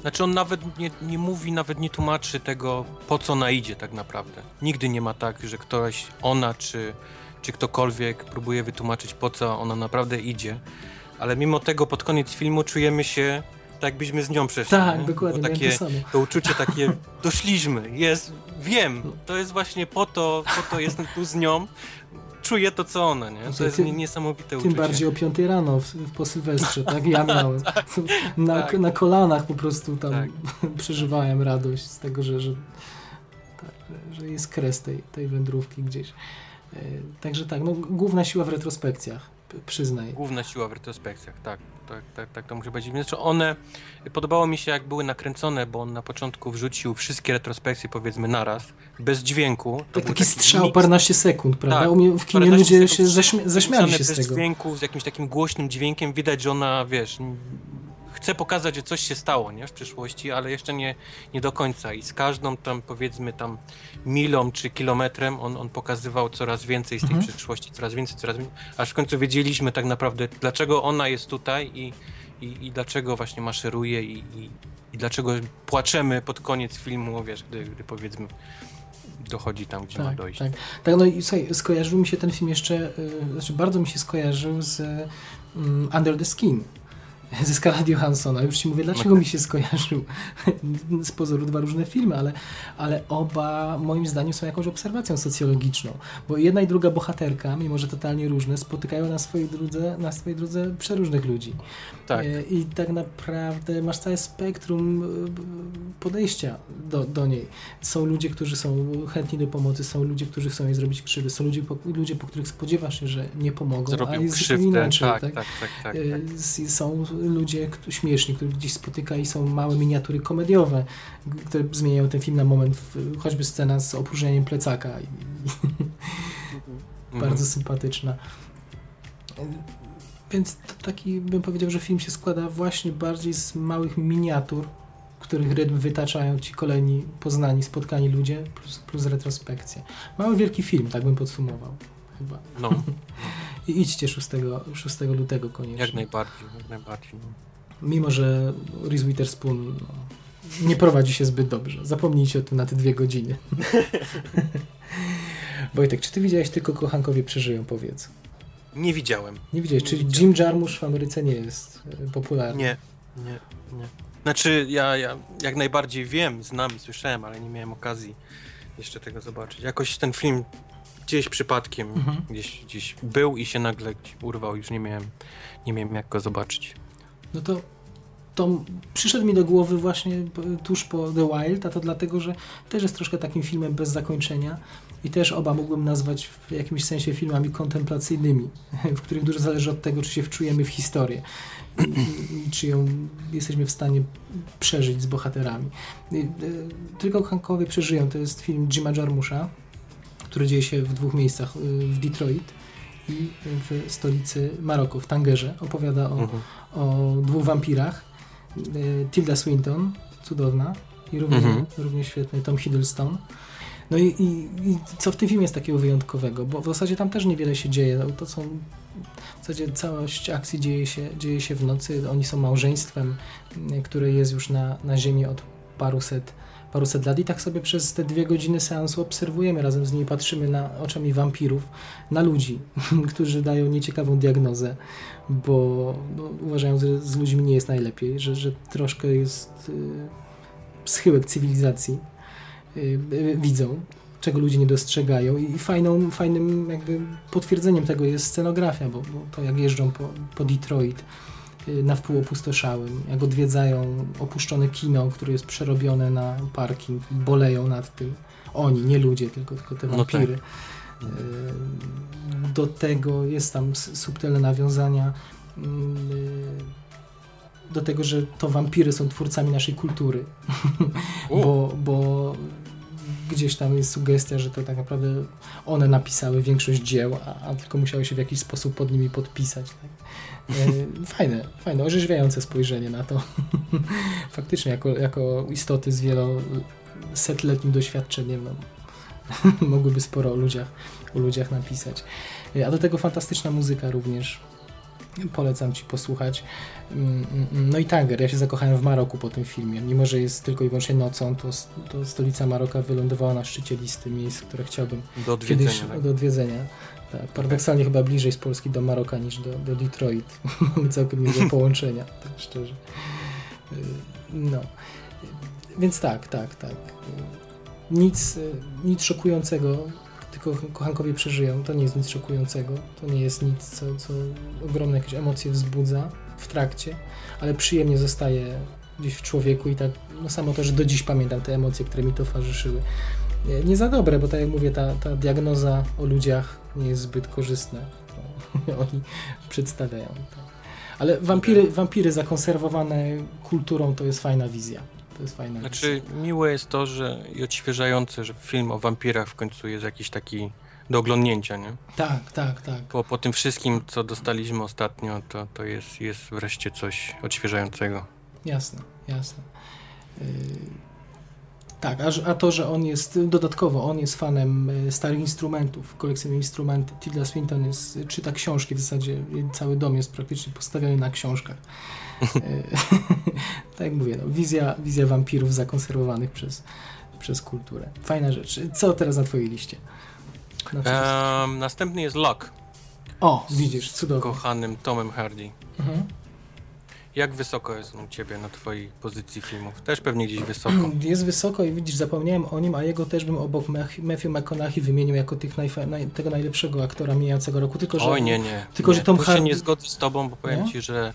Znaczy on nawet nie, nie mówi, nawet nie tłumaczy tego, po co ona idzie tak naprawdę. Nigdy nie ma tak, że ktoś, ona czy, czy ktokolwiek próbuje wytłumaczyć, po co ona naprawdę idzie. Ale mimo tego pod koniec filmu czujemy się tak, jakbyśmy z nią przeszli. tak, nie? dokładnie, Bo takie, to samo. to uczucie takie, [laughs] doszliśmy, jest, wiem, to jest właśnie po to, po to jestem tu z nią, czuję to, co ona, nie? To Słuchaj, jest tym- nie- niesamowite Tym uczucie. bardziej o 5 rano w, w, po Sylwestrze, tak? Ja miałem. [laughs] [laughs] Na, tak. na kolanach po prostu tam Tak. przeżywałem radość z tego, że, że, tak, że- jest kres tej, tej wędrówki gdzieś. E, Także tak, no, główna siła w retrospekcjach, przyznaj. Główna siła w retrospekcjach, tak, tak, tak, tak to muszę powiedzieć. Znaczy one, podobało mi się jak były nakręcone, bo on na początku wrzucił wszystkie retrospekcje powiedzmy naraz, bez dźwięku. To Tak, był taki strzał, miks, paręnaście sekund, prawda? Tak, U mnie w kinie ludzie się zaśmia zaśmiali się z bez tego. dźwięku, z jakimś takim głośnym dźwiękiem, widać, że ona, wiesz, chce pokazać, że coś się stało, nie, w przyszłości, ale jeszcze nie, nie do końca i z każdą tam, powiedzmy tam milą czy kilometrem on, on pokazywał coraz więcej z tej Mhm. przyszłości, coraz więcej, coraz więcej, aż w końcu wiedzieliśmy tak naprawdę, dlaczego ona jest tutaj i, i, i dlaczego właśnie maszeruje i, i, i dlaczego płaczemy pod koniec filmu, wiesz, gdy, gdy powiedzmy dochodzi tam, gdzie ma Tak, dojść. tak. tak, no i słuchaj, skojarzył mi się ten film jeszcze, y, znaczy bardzo mi się skojarzył z y, Under the Skin. [laughs] Ze Scarlett Johanssona. Już ci mówię, dlaczego mi się skojarzył. [laughs] Z pozoru dwa różne filmy, ale, ale oba moim zdaniem są jakąś obserwacją socjologiczną. Bo jedna i druga bohaterka, mimo że totalnie różne, spotykają na swojej drodze, na swojej drodze przeróżnych ludzi. Tak. E, I tak naprawdę masz całe spektrum e, podejścia do, do niej. Są ludzie, którzy są chętni do pomocy, są ludzie, którzy chcą jej zrobić krzywdę, są ludzie, po, ludzie, po których spodziewasz się, że nie pomogą, a Zrobił jest zupełnie krzywdę, inaczej. tak, tak? tak, tak, tak, E, tak. Są ludzie śmieszni, których gdzieś spotyka i są małe miniatury komediowe, które zmieniają ten film na moment, w, choćby scena z opróżnieniem plecaka. Mhm. bardzo sympatyczna. Więc to taki bym powiedział, że film się składa właśnie bardziej z małych miniatur, których rytm wytaczają ci kolejni poznani, spotkani ludzie, plus, plus retrospekcja. Mały wielki film, tak bym podsumował chyba. No, [laughs] I idźcie 6, 6 lutego koniecznie. jak najbardziej, jak najbardziej. No. Mimo, że Reese Witherspoon no, nie prowadzi się zbyt dobrze. Zapomnijcie o tym na te dwie godziny. [laughs] Wojtek, czy ty widziałeś tylko kochankowie przeżyją, powiedz? Nie widziałem. Nie widziałeś, Nie czyli widziałem. Jim Jarmusch w Ameryce nie jest e, popularny. Nie, nie, nie. Znaczy, ja, ja jak najbardziej wiem, znam i słyszałem, ale nie miałem okazji jeszcze tego zobaczyć. Jakoś ten film gdzieś przypadkiem Mhm. gdzieś, gdzieś był i się nagle urwał, już nie miałem, nie miałem jak go zobaczyć. No to, to przyszedł mi do głowy właśnie tuż po The Wild, a to dlatego, że też jest troszkę takim filmem bez zakończenia i też oba mógłbym nazwać w jakimś sensie filmami kontemplacyjnymi, [laughs] w których dużo zależy od tego, czy się wczujemy w historię i, czy ją jesteśmy w stanie przeżyć z bohaterami. Y, Tylko Hankowie przeżyją. To jest film Jima Jarmusza, który dzieje się w dwóch miejscach, y, w Detroit i w stolicy Maroku, w Tangerze. Opowiada o Mhm. o dwóch wampirach. Y, Tilda Swinton, cudowna i równie, Mhm. równie świetny Tom Hiddleston. No i, i, i co w tym filmie jest takiego wyjątkowego? Bo w zasadzie tam też niewiele się dzieje. No, to są w zasadzie całość akcji dzieje się, dzieje się w nocy. Oni są małżeństwem, y, które jest już na, na ziemi od paruset, paruset lat i tak sobie przez te dwie godziny seansu obserwujemy razem z nimi, patrzymy na oczami wampirów, na ludzi, [laughs] którzy dają nieciekawą diagnozę bo no, uważają, że z ludźmi nie jest najlepiej, że, że troszkę jest y, schyłek cywilizacji y, widzą, czego ludzie nie dostrzegają i fajną, fajnym jakby potwierdzeniem tego jest scenografia, bo, bo to jak jeżdżą po, po Detroit na wpół opustoszałym, jak odwiedzają opuszczone kino, które jest przerobione na parking, boleją nad tym. Oni, nie ludzie, tylko, tylko te No wampiry. Y, Do tego jest tam subtelne nawiązania y, do tego, że to wampiry są twórcami naszej kultury. [laughs] Bo, bo gdzieś tam jest sugestia, że to tak naprawdę one napisały większość dzieł, a, a tylko musiały się w jakiś sposób pod nimi podpisać. Tak? E, Fajne, fajne, orzeźwiające spojrzenie na to. [laughs] Faktycznie, jako, jako istoty z wielosetletnim doświadczeniem, no, [laughs] mogłyby sporo o ludziach, o ludziach napisać. E, A do tego fantastyczna muzyka również. Polecam Ci posłuchać. Mm, mm, No i Tanger, ja się zakochałem w Maroku po tym filmie. Mimo, że jest tylko i wyłącznie nocą, to, to stolica Maroka wylądowała na szczycie listy miejsc, które chciałbym Do odwiedzenia. kiedyś tak? do odwiedzenia. Tak, paradoksalnie chyba bliżej z Polski do Maroka niż do, do Detroit. [laughs] Mamy całkiem niezłe [laughs] połączenia, tak szczerze. Y, No. Więc tak, tak, tak. Y, Nic, y, nic szokującego, tylko kochankowie przeżyją. To nie jest nic szokującego. To nie jest nic, co, co ogromne jakieś emocje wzbudza w trakcie, ale przyjemnie zostaje gdzieś w człowieku i tak, no samo to, że do dziś pamiętam te emocje, które mi towarzyszyły nie, nie za dobre, bo tak jak mówię, ta, ta diagnoza o ludziach nie jest zbyt korzystna. [laughs] Oni przedstawiają. Tak. Ale wampiry, wampiry zakonserwowane kulturą to jest fajna wizja. To jest wizja. Znaczy, miłe jest to, że i odświeżające, że film o wampirach w końcu jest jakiś taki do oglądnięcia, nie? Tak, tak, tak. Po, po tym wszystkim, co dostaliśmy ostatnio, to, to jest, jest wreszcie coś odświeżającego. Jasne, jasne. Yy, tak, a, a to, że on jest, dodatkowo, on jest fanem y, starych instrumentów, kolekcjonuje instrumenty. Tilda Swinton jest, czyta książki, w zasadzie cały dom jest praktycznie postawiony na książkach. [laughs] Tak jak mówię, no, wizja, wizja wampirów zakonserwowanych przez, przez kulturę. Fajna rzecz. Co teraz na twojej liście? Na? Em, następny jest Lock, o, widzisz, cudownie. kochanym Tomem Hardy. Mhm. Jak wysoko jest u ciebie na twojej pozycji filmów? Też pewnie gdzieś wysoko. [clears throat] Jest wysoko i widzisz, zapomniałem o nim, a jego też bym obok Matthew McConaughey wymienił jako tych naj, tego najlepszego aktora mijającego roku, tylko że... Oj, nie, nie. tylko, nie. że Tom Tu się Hardy- nie zgodzę z tobą, bo powiem Nie? ci, że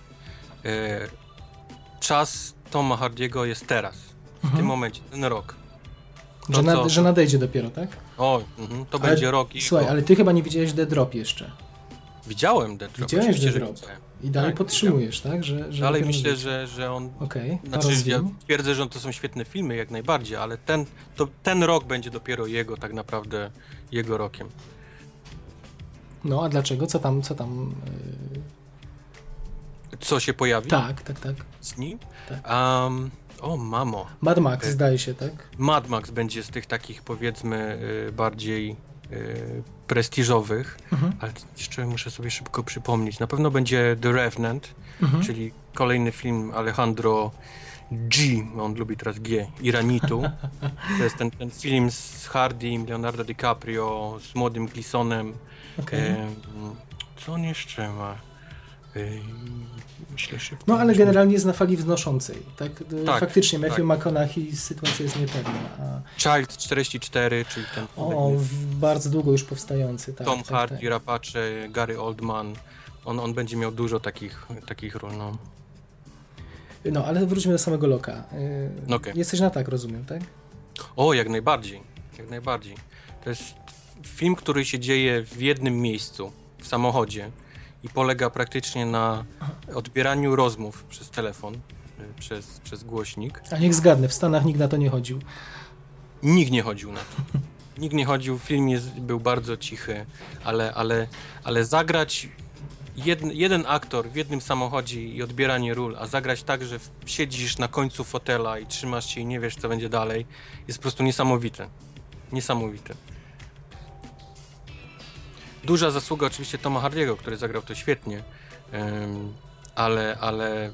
czas Toma Hardiego jest teraz. W Mhm. tym momencie, ten rok. że, nad, że nadejdzie dopiero, tak? O, mhm, to Ale- będzie rok i Słuchaj, ale ty chyba nie widziałeś The Drop jeszcze. Widziałem Death Drop, Widziałeś The Drop? I dalej Tak, podtrzymujesz, tak? Że, że Dalej myślę, że, że on... Okej, to Znaczy, ja twierdzę, że to są świetne filmy, jak najbardziej, ale ten, to, ten rok będzie dopiero jego, tak naprawdę, jego rokiem. No, a dlaczego? Co tam, co tam... Yy... Co się pojawi Tak, tak, tak. z nim? Tak. Um, o, mamo. Mad Max E, zdaje się, tak? Mad Max będzie z tych takich, powiedzmy, y, bardziej y, prestiżowych, Mhm. ale jeszcze muszę sobie szybko przypomnieć. Na pewno będzie The Revenant, Mhm. czyli kolejny film Alejandro G, on lubi teraz G, Iranitu. [laughs] To jest ten, ten film z Hardym, Leonardo DiCaprio, z młodym Glisonem. Okej. Em, co on jeszcze ma? Myślę. No ale generalnie jest na fali wznoszącej, tak? Tak, Faktycznie Matthew tak. McConaughey sytuacja jest niepewna. A... Child 44, czyli ten O, bardzo długo już powstający, tak. Tom tak, Hardy, tak. Rapace, Gary Oldman. On, on będzie miał dużo takich, takich ról, no. No, ale wróćmy do samego Loka. Yy, Okej. Jesteś na tak, rozumiem, tak? O, jak najbardziej. Jak najbardziej. To jest film, który się dzieje w jednym miejscu, w samochodzie i polega praktycznie na odbieraniu rozmów przez telefon, y, przez, przez głośnik. A niech zgadnę, w Stanach nikt na to nie chodził. Nikt nie chodził na to. [laughs] Nikt nie chodził, film jest, był bardzo cichy, ale, ale, ale zagrać jeden, jeden aktor w jednym samochodzie i odbieranie ról, a zagrać tak, że siedzisz na końcu fotela i trzymasz się i nie wiesz, co będzie dalej, jest po prostu niesamowite. Niesamowite. Duża zasługa oczywiście Toma Hardiego, który zagrał to świetnie, ale, ale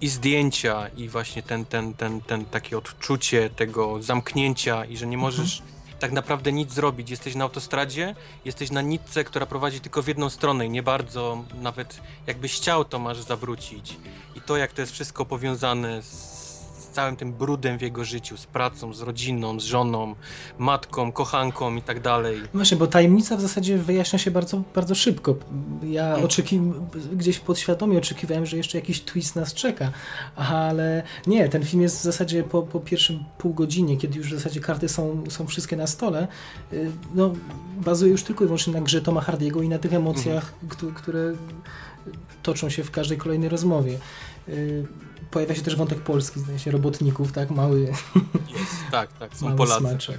i zdjęcia, i właśnie ten, ten, ten, ten takie odczucie tego zamknięcia i że nie możesz tak naprawdę nic zrobić. Jesteś na autostradzie, jesteś na nitce, która prowadzi tylko w jedną stronę i nie bardzo, nawet jakbyś chciał, to masz zawrócić. I to, jak to jest wszystko powiązane z całym tym brudem w jego życiu, z pracą, z rodziną, z żoną, matką, kochanką i tak dalej. Właśnie, bo tajemnica w zasadzie wyjaśnia się bardzo, bardzo szybko. Ja Mm. oczeki... gdzieś podświadomie oczekiwałem, że jeszcze jakiś twist nas czeka, ale nie, ten film jest w zasadzie po, po pierwszym pół godzinie, kiedy już w zasadzie karty są, są wszystkie na stole, y, no, bazuje już tylko i wyłącznie na grze Toma Hardiego i na tych emocjach, któ- które toczą się w każdej kolejnej rozmowie. Pojawia się też wątek polski, zdaje się, robotników, tak? Mały, Jest, tak, tak, są mały Polacy. smaczek.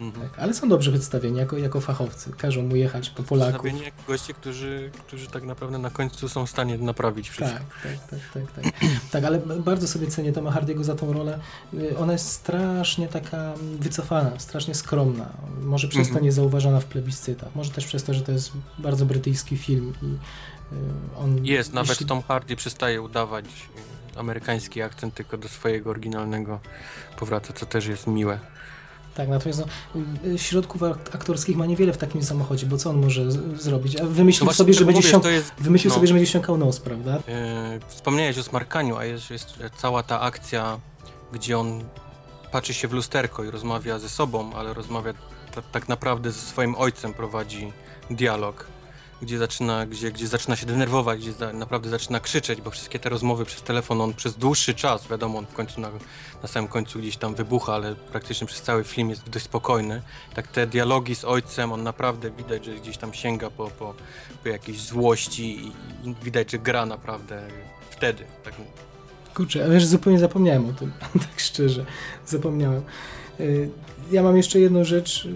Mhm. Tak, ale są dobrze przedstawieni jako, jako fachowcy. Każą mu jechać po Polaków. Stawieni jak goście, którzy, którzy tak naprawdę na końcu są w stanie naprawić wszystko. Tak, tak, tak, tak, tak. tak, ale bardzo sobie cenię Toma Hardiego za tą rolę. Y, Ona jest strasznie taka wycofana, strasznie skromna. Może przez to Mhm. niezauważana w plebiscytach. Może też przez to, że to jest bardzo brytyjski film i y, on... Jest, nawet jeśli- Tom Hardy przestaje udawać y, amerykański akcent, tylko do swojego oryginalnego powraca, co też jest miłe. Tak, natomiast no, y, środków ak- aktorskich ma niewiele w takim samochodzie, bo co on może z- zrobić? A wymyślił No sobie, że będzie mówię, siąk... to jest, Wymyślił no. sobie, że będzie ściągał nos, prawda? Yy, wspomniałeś o smarkaniu, a jest, jest cała ta akcja, gdzie on patrzy się w lusterko i rozmawia ze sobą, ale rozmawia ta, tak naprawdę ze swoim ojcem, prowadzi dialog, gdzie zaczyna, gdzie, gdzie zaczyna się denerwować, gdzie za, naprawdę zaczyna krzyczeć, bo wszystkie te rozmowy przez telefon, on przez dłuższy czas, wiadomo, on w końcu na, na samym końcu gdzieś tam wybucha, ale praktycznie przez cały film jest dość spokojny. Tak te dialogi z ojcem, on naprawdę widać, że gdzieś tam sięga po, po, po jakiejś złości i, i widać, że gra naprawdę wtedy. Tak, Kurczę, a wiesz, zupełnie zapomniałem o tym, [laughs] tak szczerze, zapomniałem. Y, Ja mam jeszcze jedną rzecz,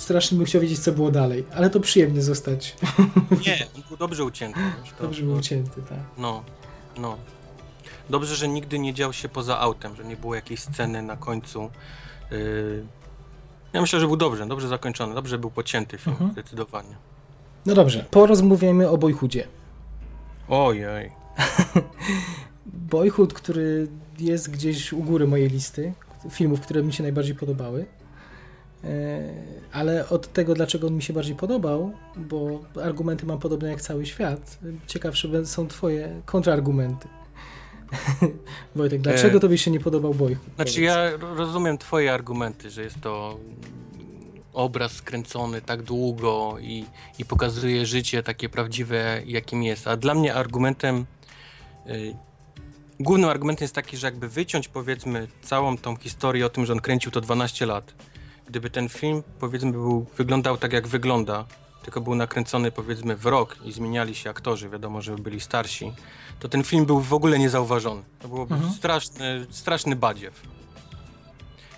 strasznie bym chciał wiedzieć, co było dalej, ale to przyjemnie zostać, [laughs] nie, on był dobrze ucięty. wiesz, to- dobrze był ucięty, tak. No, no. Dobrze, że nigdy nie dział się poza autem, że nie było jakiejś sceny na końcu. Yy... Ja myślę, że był dobrze, dobrze zakończony, dobrze był pocięty film, Mhm. zdecydowanie. No dobrze, porozmawiajmy o Boyhoodzie. Ojej. [laughs] Boyhood, który jest gdzieś u góry mojej listy filmów, które mi się najbardziej podobały. E, Ale od tego, dlaczego on mi się bardziej podobał, bo argumenty mam podobne jak cały świat, ciekawsze są twoje kontrargumenty. [laughs] Wojtek, dlaczego E, tobie się nie podobał Boyhood? Znaczy Powiedz. ja ro- rozumiem twoje argumenty, że jest to obraz skręcony tak długo i, i pokazuje życie takie prawdziwe, jakim jest. A dla mnie argumentem, y, głównym argumentem jest taki, że jakby wyciąć powiedzmy całą tą historię o tym, że on kręcił to 12 lat, gdyby ten film powiedzmy był, wyglądał tak jak wygląda, tylko był nakręcony powiedzmy w rok i zmieniali się aktorzy, wiadomo, że byli starsi, to ten film był w ogóle niezauważony. To byłoby Mhm. straszny, straszny badziew.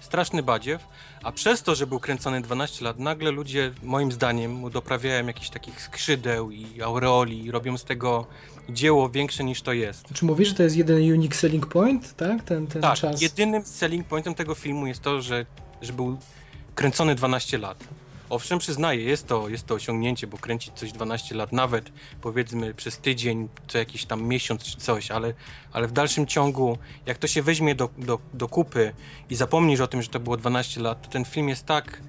Straszny badziew, a przez to, że był kręcony 12 lat, nagle ludzie, moim zdaniem, mu doprawiają jakichś takich skrzydeł i aureoli i robią z tego dzieło większe niż to jest. Czy mówisz, że to jest jeden unique selling point, tak? Ten, ten Tak, czas. jedynym selling pointem tego filmu jest to, że, że był kręcony 12 lat. Owszem, przyznaję, jest to, jest to osiągnięcie, bo kręcić coś 12 lat, nawet powiedzmy przez tydzień, co jakiś tam miesiąc czy coś, ale, ale w dalszym ciągu, jak to się weźmie do, do, do kupy i zapomnisz o tym, że to było 12 lat, to ten film jest tak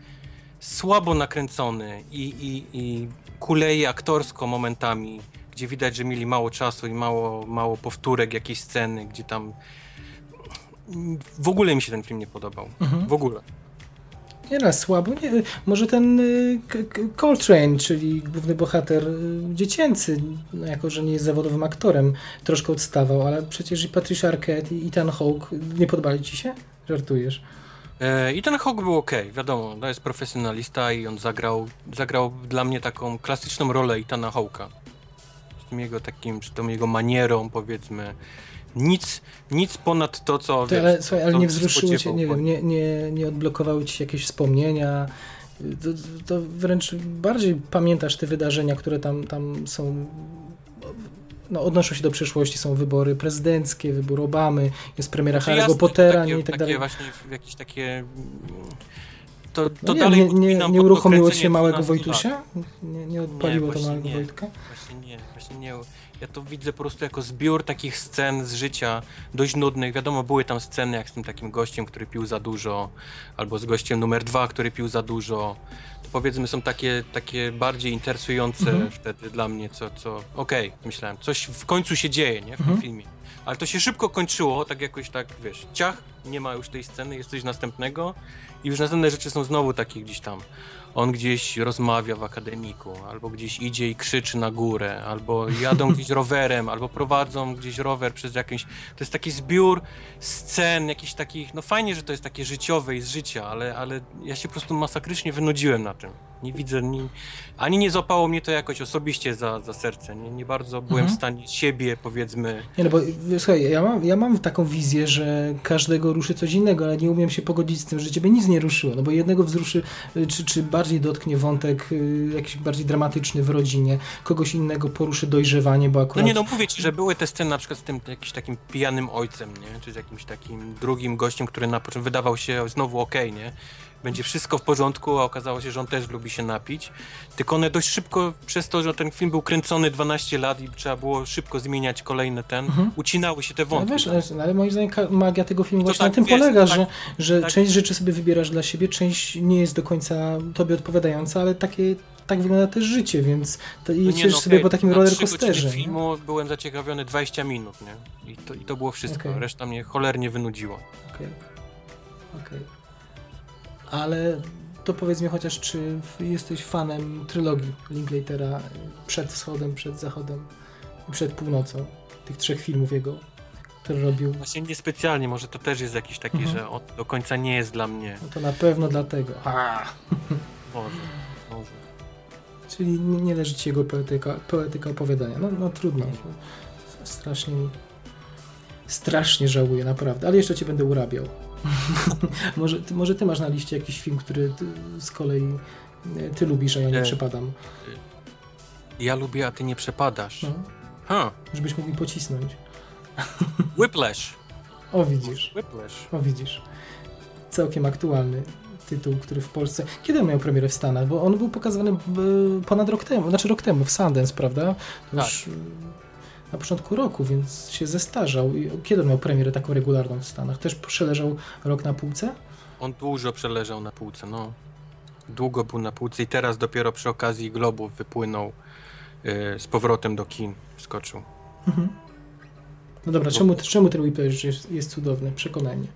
słabo nakręcony i, i, i kuleje aktorsko momentami. gdzie widać, że mieli mało czasu i mało, mało powtórek jakiejś sceny, gdzie tam... W ogóle mi się ten film nie podobał. Mhm. W ogóle. Nie raz słabo. Nie, może ten y, Coltrane, czyli główny bohater y, dziecięcy, no jako że nie jest zawodowym aktorem, troszkę odstawał, ale przecież i Patricia Arquette i Ethan Hawke nie podobali ci się? Żartujesz. E, I ten Hawk był ok, wiadomo, to jest profesjonalista i on zagrał, zagrał dla mnie taką klasyczną rolę Itana Hawka. Z tym jego takim, z tą jego manierą, powiedzmy. Nic, nic ponad to, co. Ty, wiesz, ale słuchaj, ale nie się wzruszyły cię, nie wiem, nie, nie, nie odblokowały ci się jakieś wspomnienia. To, to wręcz bardziej pamiętasz te wydarzenia, które tam, tam są. No, odnoszą się do przeszłości, są wybory prezydenckie, wybór Obamy, jest premiera Znaczy, Harry'ego Pottera takie, nie, i tak takie dalej. właśnie jakieś takie. mm, To, to No nie, dalej nie, nie, nie uruchomiło cię małego 12 lat. Wojtusia? Nie, nie odpaliło to właśnie małego nie. Wojtka? Właśnie nie, właśnie nie. Ja to widzę po prostu jako zbiór takich scen z życia, dość nudnych. Wiadomo, były tam sceny jak z tym takim gościem, który pił za dużo, albo z gościem numer dwa, który pił za dużo. To powiedzmy są takie, takie bardziej interesujące Mhm. wtedy dla mnie, co, co okej, myślałem, coś w końcu się dzieje, nie, w Mhm. tym filmie. Ale to się szybko kończyło, tak jakoś tak, wiesz, ciach, nie ma już tej sceny, jest coś następnego i już następne rzeczy są znowu takie gdzieś tam. On gdzieś rozmawia w akademiku, albo gdzieś idzie i krzyczy na górę, albo jadą gdzieś [laughs] rowerem, albo prowadzą gdzieś rower przez jakieś... To jest taki zbiór scen, jakichś takich... No fajnie, że to jest takie życiowe i z życia, ale, ale ja się po prostu masakrycznie wynudziłem na tym. Nie widzę, ni... ani nie złapało mnie to jakoś osobiście za, za serce. Nie, nie bardzo byłem Mhm. w stanie siebie, powiedzmy... Nie no, bo y, słuchaj, ja mam, ja mam taką wizję, że każdego ruszy coś innego, ale nie umiem się pogodzić z tym, że ciebie nic nie ruszyło, no bo jednego wzruszy, y, czy, czy bardziej dotknie wątek y, jakiś bardziej dramatyczny w rodzinie, kogoś innego poruszy dojrzewanie, bo No akurat... nie, no mówię ci, że były te sceny na przykład z tym jakimś takim pijanym ojcem, nie? Czy z jakimś takim drugim gościem, który na początku wydawał się znowu okej, nie? Będzie wszystko w porządku, a okazało się, że on też lubi się napić. Tylko one dość szybko, przez to, że ten film był kręcony 12 lat i trzeba było szybko zmieniać kolejne ten, Mhm. ucinały się te wątki. wiesz, ale, ale moim zdaniem magia tego filmu I właśnie na tak, tym wiesz, polega, tak- że, że tak- część rzeczy sobie wybierasz dla siebie, część nie jest do końca tobie odpowiadająca, ale takie, tak wygląda też życie, więc to No nie, no sobie okej, po takim na roller trzy godziny coasterze. nie? filmu byłem zaciekawiony 20 minut, nie? I to, i to było wszystko. Okej. Reszta mnie cholernie wynudziło. Okej. Okej. Ale to powiedz mi chociaż, czy jesteś fanem trylogii Linklatera przed wschodem, przed zachodem i przed północą? Tych trzech filmów jego, które robił. Właśnie niespecjalnie, może to też jest jakiś taki, Mhm. że on do końca nie jest dla mnie. No to na pewno dlatego. A, [laughs] Może, może. czyli nie, nie leży ci jego poetyka, poetyka opowiadania. No, no trudno. Strasznie. Strasznie żałuję, naprawdę. Ale jeszcze cię będę urabiał. [laughs] może, ty, może ty masz na liście jakiś film, który ty, z kolei y, ty lubisz, a ja nie Nie. przepadam. Ja lubię, a ty nie przepadasz. No, Ha, żebyś mógł mi pocisnąć. [laughs] Whiplash. O widzisz, Whiplash. o widzisz. Całkiem aktualny tytuł, który w Polsce... Kiedy on miał premierę w Stanach? Bo on był pokazywany ponad rok temu, znaczy rok temu w Sundance, prawda? To Tak. Na początku roku, więc się zestarzał. I Kiedy on miał premierę taką regularną w Stanach? Też przeleżał rok na półce? On dużo przeleżał na półce, no. Długo był na półce i teraz dopiero przy okazji Globów wypłynął y, z powrotem do kin. Wskoczył. Mhm. No dobra, Bo- czemu, czemu ten Whiplash jest, jest cudowny? Przekonaj mnie.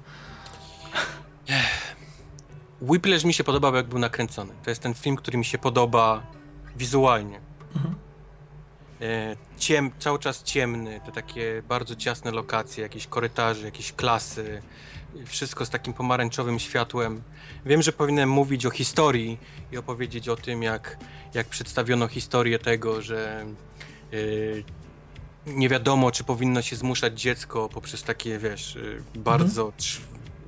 Whiplash mi się podobał, jak był nakręcony. To jest ten film, który mi się podoba wizualnie. Mhm. E, ciem, cały czas ciemny, te takie bardzo ciasne lokacje, jakieś korytarze, jakieś klasy, wszystko z takim pomarańczowym światłem. Wiem, że powinienem mówić o historii i opowiedzieć o tym, jak, jak przedstawiono historię tego, że e, nie wiadomo, czy powinno się zmuszać dziecko poprzez takie, wiesz, e, bardzo trz-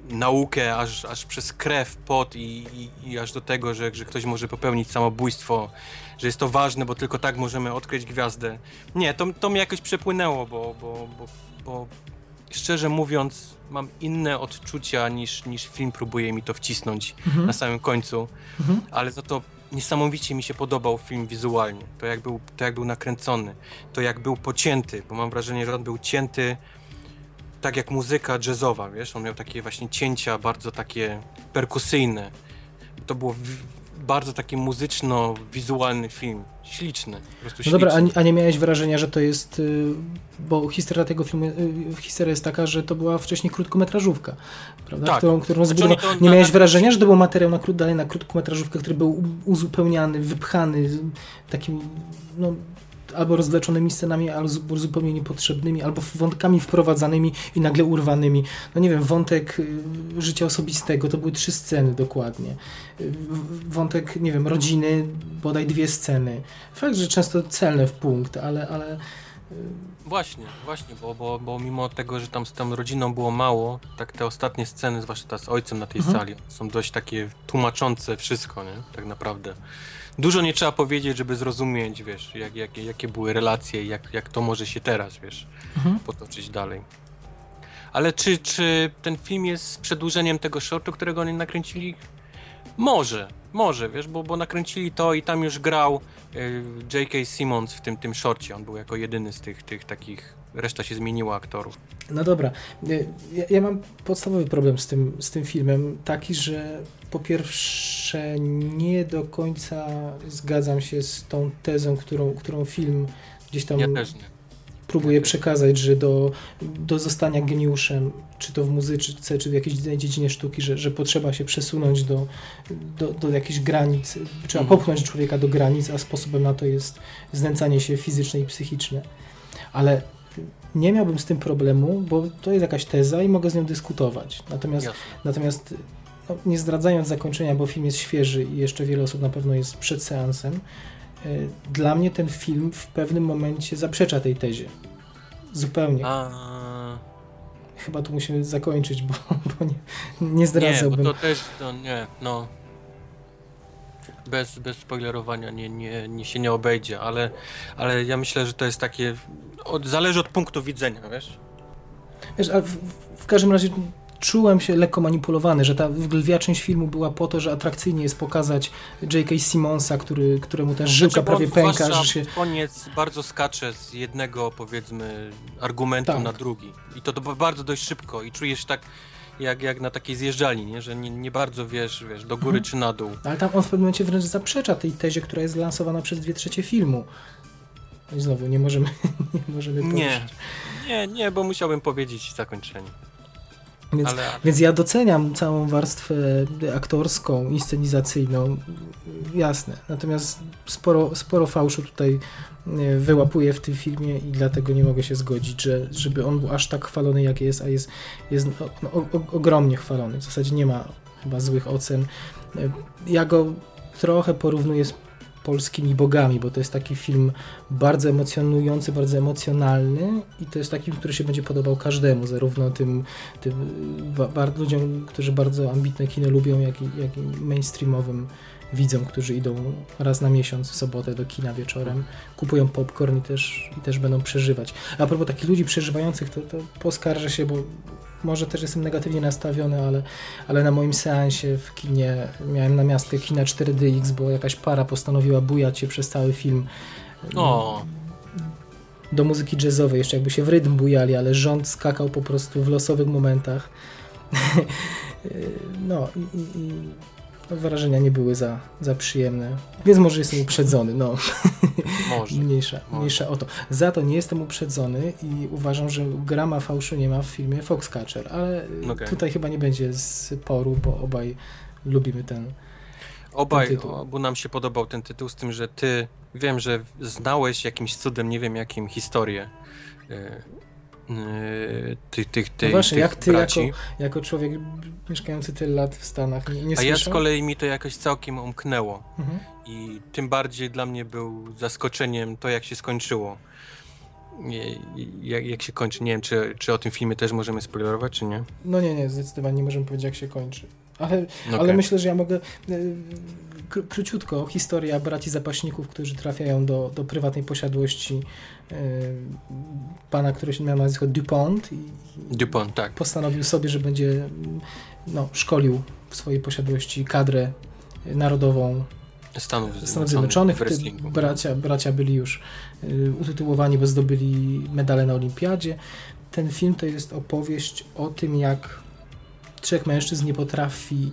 naukę, aż, aż przez krew, pot i, i, i aż do tego, że, że ktoś może popełnić samobójstwo, że jest to ważne, bo tylko tak możemy odkryć gwiazdę. Nie, to, to mnie jakoś przepłynęło, bo, bo, bo, bo szczerze mówiąc mam inne odczucia niż, niż film próbuje mi to wcisnąć Mhm. na samym końcu, Mhm. ale za to niesamowicie mi się podobał film wizualnie. To jak, był, to jak był nakręcony, to jak był pocięty, bo mam wrażenie, że on był cięty tak jak muzyka jazzowa, wiesz, on miał takie właśnie cięcia bardzo takie perkusyjne. To było bardzo taki muzyczno-wizualny film. Śliczny, No śliczny. dobra, a, nie- a nie miałeś wrażenia, że to jest, y, bo historia tego filmu, y, historia jest taka, że to była wcześniej krótkometrażówka, prawda? Tak. Którą, którą Znaczy zbudowa- oni to Nie miałeś na- wrażenia, że to był materiał na, dalej na krótkometrażówkę, który był uzupełniany, wypchany takimi, no, albo rozleczonymi scenami, albo zu- zupełnie niepotrzebnymi, albo wątkami wprowadzanymi i nagle urwanymi. No nie wiem, wątek y, życia osobistego, to były trzy sceny dokładnie. Y, Wątek, nie wiem, rodziny, bodaj dwie sceny. Fakt, że często celne w punkt, ale, ale Właśnie, właśnie, bo, bo, bo mimo tego, że tam z tą rodziną było mało, tak te ostatnie sceny, zwłaszcza ta z ojcem na tej Mhm. sali, są dość takie tłumaczące wszystko, nie? Tak naprawdę. Dużo nie trzeba powiedzieć, żeby zrozumieć, wiesz, jak, jak, jakie były relacje i jak, jak to może się teraz, wiesz, Mhm. potoczyć dalej. Ale czy, czy ten film jest przedłużeniem tego shortu, którego oni nakręcili? Może, może, wiesz, bo, bo nakręcili to i tam już grał y, J.K. Simmons w tym, tym shorcie. On był jako jedyny z tych, tych takich, reszta się zmieniła aktorów. No dobra, Y, ja, ja mam podstawowy problem z tym, z tym filmem, taki, że po pierwsze nie do końca zgadzam się z tą tezą, którą, którą film gdzieś tam Ja też nie. próbuje przekazać, że do, do zostania geniuszem, czy to w muzyce, czy w jakiejś dziedzinie sztuki, że, że potrzeba się przesunąć do, do, do jakichś granic, trzeba Mhm. popchnąć człowieka do granic, a sposobem na to jest znęcanie się fizyczne i psychiczne. Ale nie miałbym z tym problemu, bo to jest jakaś teza i mogę z nią dyskutować. Natomiast. Natomiast no, nie zdradzając zakończenia, bo film jest świeży i jeszcze wiele osób na pewno jest przed seansem, y, dla mnie ten film w pewnym momencie zaprzecza tej tezie. Zupełnie. A, Chyba tu musimy zakończyć, bo, bo nie, nie nie, bo zdradzałbym. to też, to nie, no. Bez, bez spoilerowania nie, nie, nie się nie obejdzie, ale, ale ja myślę, że to jest takie, od, zależy od punktu widzenia, wiesz? Wiesz, w, w każdym razie czułem się lekko manipulowany, że ta lwia część filmu była po to, że atrakcyjnie jest pokazać J.K. Simonsa, który, któremu ta żyłka Znaczy, bo prawie pęka, że się... koniec bardzo skacze z jednego, powiedzmy, argumentu Tak. na drugi. I to, to bardzo dość szybko i czujesz tak, jak, jak na takiej zjeżdżalni, nie? że nie, nie bardzo wiesz, wiesz, do góry Mhm. czy na dół. Ale tam on w pewnym momencie wręcz zaprzecza tej tezie, która jest lansowana przez dwie trzecie filmu. No i znowu, nie możemy, [laughs] nie możemy Nie, nie, nie, bo musiałbym powiedzieć zakończenie. Więc, Ale więc ja doceniam całą warstwę aktorską, inscenizacyjną, jasne. Natomiast sporo, sporo fałszu tutaj e, wyłapuję w tym filmie i dlatego nie mogę się zgodzić, że żeby on był aż tak chwalony jak jest, a jest, jest no, o, o, ogromnie chwalony. W zasadzie nie ma chyba złych ocen. E, Ja go trochę porównuję z polskimi bogami, bo to jest taki film bardzo emocjonujący, bardzo emocjonalny i to jest taki, który się będzie podobał każdemu, zarówno tym, tym ba, ludziom, którzy bardzo ambitne kino lubią, jak i, jak i mainstreamowym widzom, którzy idą raz na miesiąc w sobotę do kina wieczorem, kupują popcorn i też, i też będą przeżywać. A propos takich ludzi przeżywających, to, to poskarżę się, bo może też jestem negatywnie nastawiony, ale, ale na moim seansie w kinie miałem na miastkę kina 4DX, bo jakaś para postanowiła bujać się przez cały film. o, Do muzyki jazzowej, jeszcze jakby się w rytm bujali, ale rząd skakał po prostu w losowych momentach. [laughs] no i, i, wrażenia nie były za, za przyjemne, więc może jestem uprzedzony, no. [laughs] może. Mniejsza, Może. mniejsza o to. Za to nie jestem uprzedzony i uważam, że grama fałszu nie ma w filmie Foxcatcher, ale Okej. tutaj chyba nie będzie sporu, bo obaj lubimy ten. Obaj, ten tytuł. obu nam się podobał ten tytuł, z tym, że ty, wiem, że znałeś jakimś cudem, nie wiem jakim, historię y, tych, tych, tych, No właśnie, tych jak ty braci. jako, jako człowiek mieszkający tyle lat w Stanach nie, nie A ja z kolei mi to jakoś całkiem umknęło. Mhm. I tym bardziej dla mnie był zaskoczeniem to, jak się skończyło. Jak, jak się kończy. Nie wiem, czy, czy o tym filmie też możemy spoilerować, czy nie. No nie, nie, zdecydowanie nie możemy powiedzieć, jak się kończy. Ale, Okej. ale myślę, że ja mogę y, króciutko historia braci zapaśników, którzy trafiają do, do prywatnej posiadłości y, pana, który się miał nazwisko Dupont i Dupont, tak. postanowił sobie, że będzie no, szkolił w swojej posiadłości kadrę narodową Stanów, Stanów Zjednoczonych. wrestlingu. Bracia, bracia byli już y, utytułowani, bo zdobyli medale na olimpiadzie. Ten film to jest opowieść o tym, jak trzech mężczyzn nie potrafi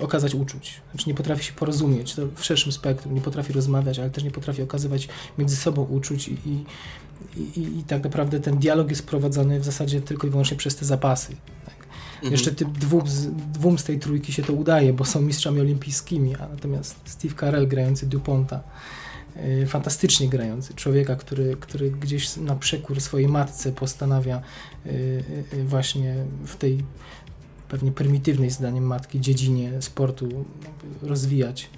okazać uczuć. Znaczy nie potrafi się porozumieć, to w szerszym spektrum, nie potrafi rozmawiać, ale też nie potrafi okazywać między sobą uczuć i, i, i, i tak naprawdę ten dialog jest prowadzony w zasadzie tylko i wyłącznie przez te zapasy. Tak? Mhm. Jeszcze tym dwóm z, dwóm z tej trójki się to udaje, bo są mistrzami olimpijskimi, a natomiast Steve Carell grający Duponta Y, fantastycznie grający, człowieka, który, który gdzieś na przekór swojej matce postanawia y, właśnie w tej pewnie prymitywnej zdaniem matki dziedzinie sportu rozwijać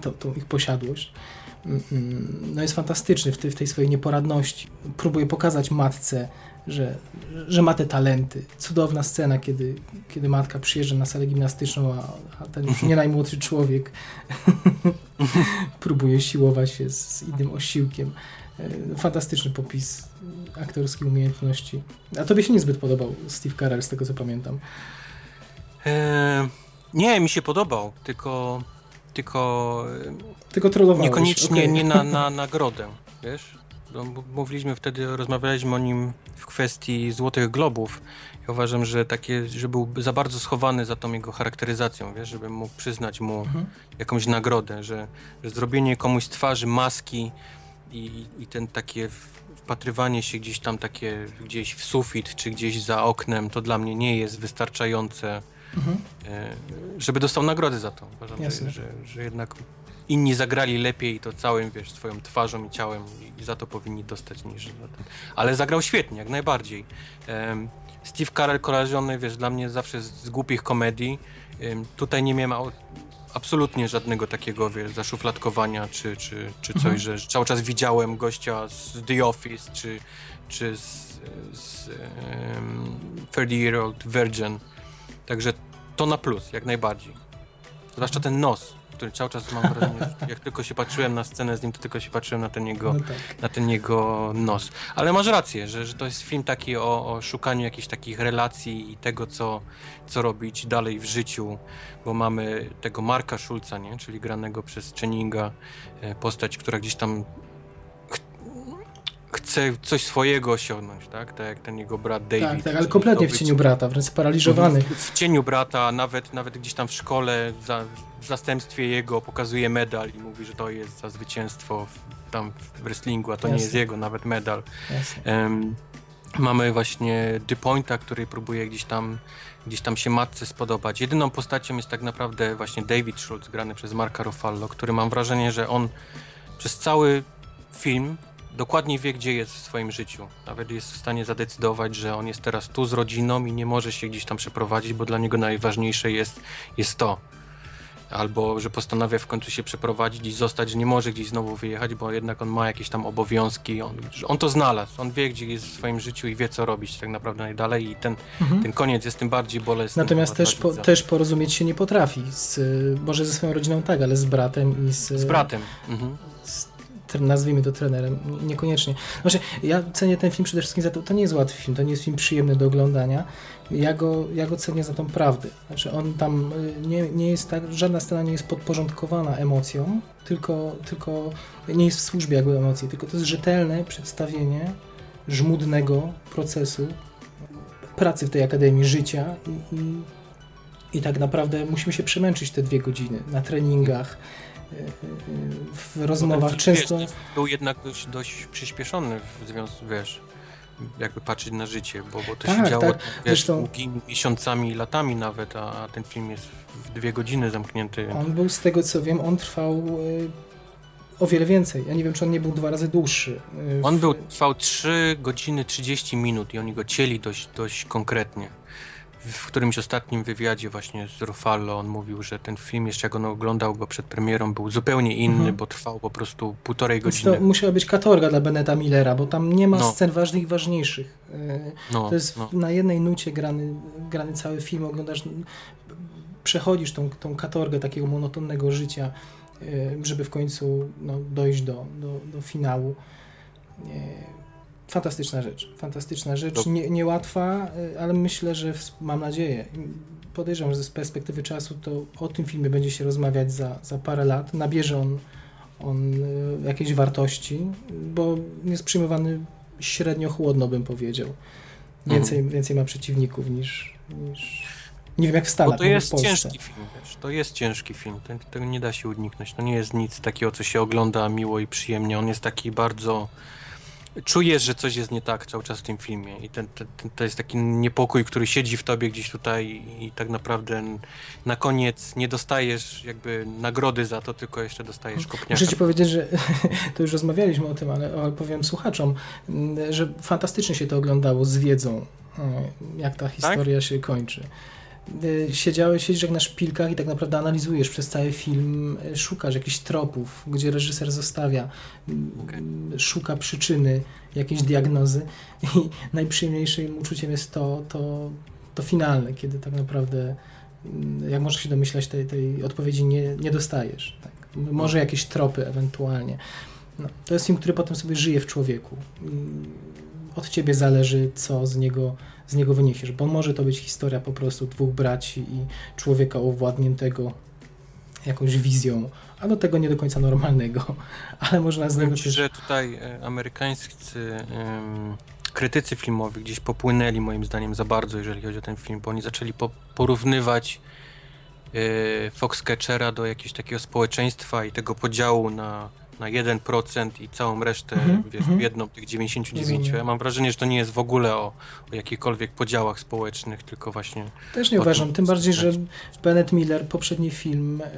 to, tą ich posiadłość. Mm, mm, no jest fantastyczny w tej, w tej swojej nieporadności. Próbuje pokazać matce, że, że ma te talenty. Cudowna scena, kiedy, kiedy matka przyjeżdża na salę gimnastyczną, a, a ten już nie najmłodszy człowiek [laughs] próbuje siłować się z, z innym osiłkiem. E, fantastyczny popis aktorskiej umiejętności. A tobie się niezbyt podobał Steve Carell, z tego co pamiętam. Eee, nie, mi się podobał, tylko tylko tylko trollowałeś. Niekoniecznie okay. nie na, na [laughs] nagrodę, wiesz? Mówiliśmy wtedy, rozmawialiśmy o nim w kwestii Złotych Globów. Ja uważam, że takie, że był za bardzo schowany za tą jego charakteryzacją, wiesz, żeby mógł przyznać mu mhm. jakąś nagrodę, że, że zrobienie komuś z twarzy maski i, i ten takie wpatrywanie się gdzieś tam takie, gdzieś w sufit, czy gdzieś za oknem, to dla mnie nie jest wystarczające, mhm. E, żeby dostał nagrodę za to. Uważam, że, że, że jednak inni zagrali lepiej to całym, wiesz, swoją twarzą i ciałem i za to powinni dostać niż za ten. Ale zagrał świetnie, jak najbardziej. Um, Steve Carell kojarzony, wiesz, dla mnie zawsze z, z głupich komedii. Um, tutaj nie miałem absolutnie żadnego takiego, wiesz, zaszufladkowania czy, czy, czy coś, mhm. że, że, cały czas widziałem gościa z The Office czy, czy z, z um, 30 Year Old Virgin. Także to na plus, jak najbardziej. Zwłaszcza ten nos który cały czas mam wrażenie, jak tylko się patrzyłem na scenę z nim, to tylko się patrzyłem na ten jego, no tak. na ten jego nos. Ale masz rację, że, że to jest film taki o, o szukaniu jakichś takich relacji i tego, co, co robić dalej w życiu, bo mamy tego Marka Schulza, nie? czyli granego przez Channinga, e, postać, która gdzieś tam chce coś swojego osiągnąć, tak? Tak jak ten jego brat David. Tak, tak ale kompletnie w cieniu brata, wręcz sparaliżowany. W, w, cieniu brata, nawet, nawet gdzieś tam w szkole, za, w zastępstwie jego pokazuje medal i mówi, że to jest za zwycięstwo w, tam w wrestlingu, a to Jasne. nie jest jego nawet medal. Um, mamy właśnie DuPointa, który próbuje gdzieś tam gdzieś tam się matce spodobać. Jedyną postacią jest tak naprawdę właśnie David Schultz, grany przez Marka Ruffalo, który mam wrażenie, że on przez cały film dokładnie wie, gdzie jest w swoim życiu. Nawet jest w stanie zadecydować, że on jest teraz tu z rodziną i nie może się gdzieś tam przeprowadzić, bo dla niego najważniejsze jest, jest to. Albo, że postanawia w końcu się przeprowadzić i zostać, że nie może gdzieś znowu wyjechać, bo jednak on ma jakieś tam obowiązki. On, on to znalazł, on wie, gdzie jest w swoim życiu i wie, co robić tak naprawdę najdalej i ten, mhm. ten koniec jest tym bardziej bolesny. Natomiast też, po, też porozumieć się nie potrafi. Z, może ze swoją rodziną tak, ale z bratem i z... Z bratem. Mhm. Nazwijmy to trenerem, niekoniecznie. Znaczy, ja cenię ten film przede wszystkim za to, to nie jest łatwy film, to nie jest film przyjemny do oglądania. Ja go, ja go cenię za tą prawdę. Znaczy, on tam y, nie, nie jest tak, żadna scena nie jest podporządkowana emocją, tylko, tylko nie jest w służbie jakby emocji, tylko to jest rzetelne przedstawienie żmudnego procesu pracy w tej Akademii Życia i, i, i tak naprawdę musimy się przemęczyć te dwie godziny na treningach, w rozmowach no często... Wiesz, był jednak dość, dość przyspieszony w związku, wiesz, jakby patrzeć na życie, bo, bo to tak, się działo tak. wiesz, Zresztą... długimi miesiącami, latami nawet, a, ten film jest w dwie godziny zamknięty. On był, z tego co wiem, on trwał y, o wiele więcej. Ja nie wiem, czy on nie był dwa razy dłuższy. Y. On był, trwał 3 godziny 30 minut i oni go cieli dość, dość konkretnie w którymś ostatnim wywiadzie właśnie z Ruffalo on mówił, że ten film, jeszcze jak on oglądał go przed premierą, był zupełnie inny, mhm. bo trwał po prostu półtorej godziny. To musiała być katorga dla Beneta Millera, bo tam nie ma no. scen ważnych i ważniejszych. E, no, to jest no. na jednej nucie grany, grany cały film, oglądasz, przechodzisz tą, tą katorgę takiego monotonnego życia, e, żeby w końcu no, dojść do, do, do finału. Fantastyczna rzecz, fantastyczna rzecz, nie, niełatwa, y, ale myślę, że mam nadzieję, podejrzewam, że z perspektywy czasu to o tym filmie będzie się rozmawiać za, za parę lat, nabierze on, on y, jakiejś wartości, bo jest przyjmowany średnio chłodno, bym powiedział. Więcej, mhm. więcej ma przeciwników niż, niż Nie wiem jak w Stanach, to jest ciężki film, wiesz, to jest ciężki film, tego nie da się uniknąć. To nie jest nic takiego, co się ogląda miło i przyjemnie. On jest taki bardzo... Czujesz, że coś jest nie tak cały czas w tym filmie i ten, ten, ten, to jest taki niepokój, który siedzi w tobie gdzieś tutaj i tak naprawdę na koniec nie dostajesz jakby nagrody za to, tylko jeszcze dostajesz kopniaka. Muszę ci powiedzieć, że [laughs] to już rozmawialiśmy o tym, ale, ale powiem słuchaczom, że fantastycznie się to oglądało z wiedzą, e, jak ta historia się kończy. E, Siedziałeś, siedzisz jak na szpilkach i tak naprawdę analizujesz przez cały film, e, szukasz jakichś tropów, gdzie reżyser zostawia, m, Okej. szuka przyczyny, jakiejś diagnozy [laughs] i najprzyjemniejszym uczuciem jest to, to, to finalne, kiedy tak naprawdę, m, jak możesz się domyślać, tej, tej odpowiedzi nie, nie dostajesz. Tak? Może jakieś tropy ewentualnie. No, to jest film, który potem sobie żyje w człowieku. Od ciebie zależy, co z niego, z niego wyniesiesz, bo może to być historia po prostu dwóch braci i człowieka owładniętego jakąś wizją, a do tego nie do końca normalnego, [laughs] ale można z niego ci, też... że tutaj e, amerykańscy krytycy filmowi gdzieś popłynęli moim zdaniem za bardzo, jeżeli chodzi o ten film, bo oni zaczęli po, porównywać e, Foxcatchera do jakiegoś takiego społeczeństwa i tego podziału na, na 1% i całą resztę, Mhm, wiesz, mhm. jedną tych 99. Rozumiem. Ja mam wrażenie, że to nie jest w ogóle o, o jakichkolwiek podziałach społecznych, tylko właśnie Też nie uważam, tym tym bardziej, że. Bennett Miller, poprzedni film e,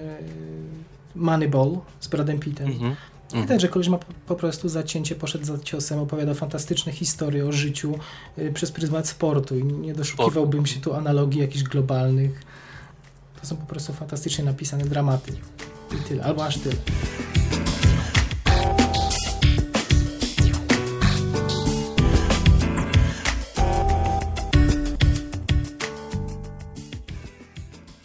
Moneyball z Bradem Pittem, Mhm. Widać, że koleś ma po, po prostu zacięcie, poszedł za ciosem, opowiada fantastyczne historie o życiu y, przez pryzmat sportu i nie doszukiwałbym się tu analogii jakichś globalnych. To są po prostu fantastycznie napisane dramaty. I tyle, albo aż tyle.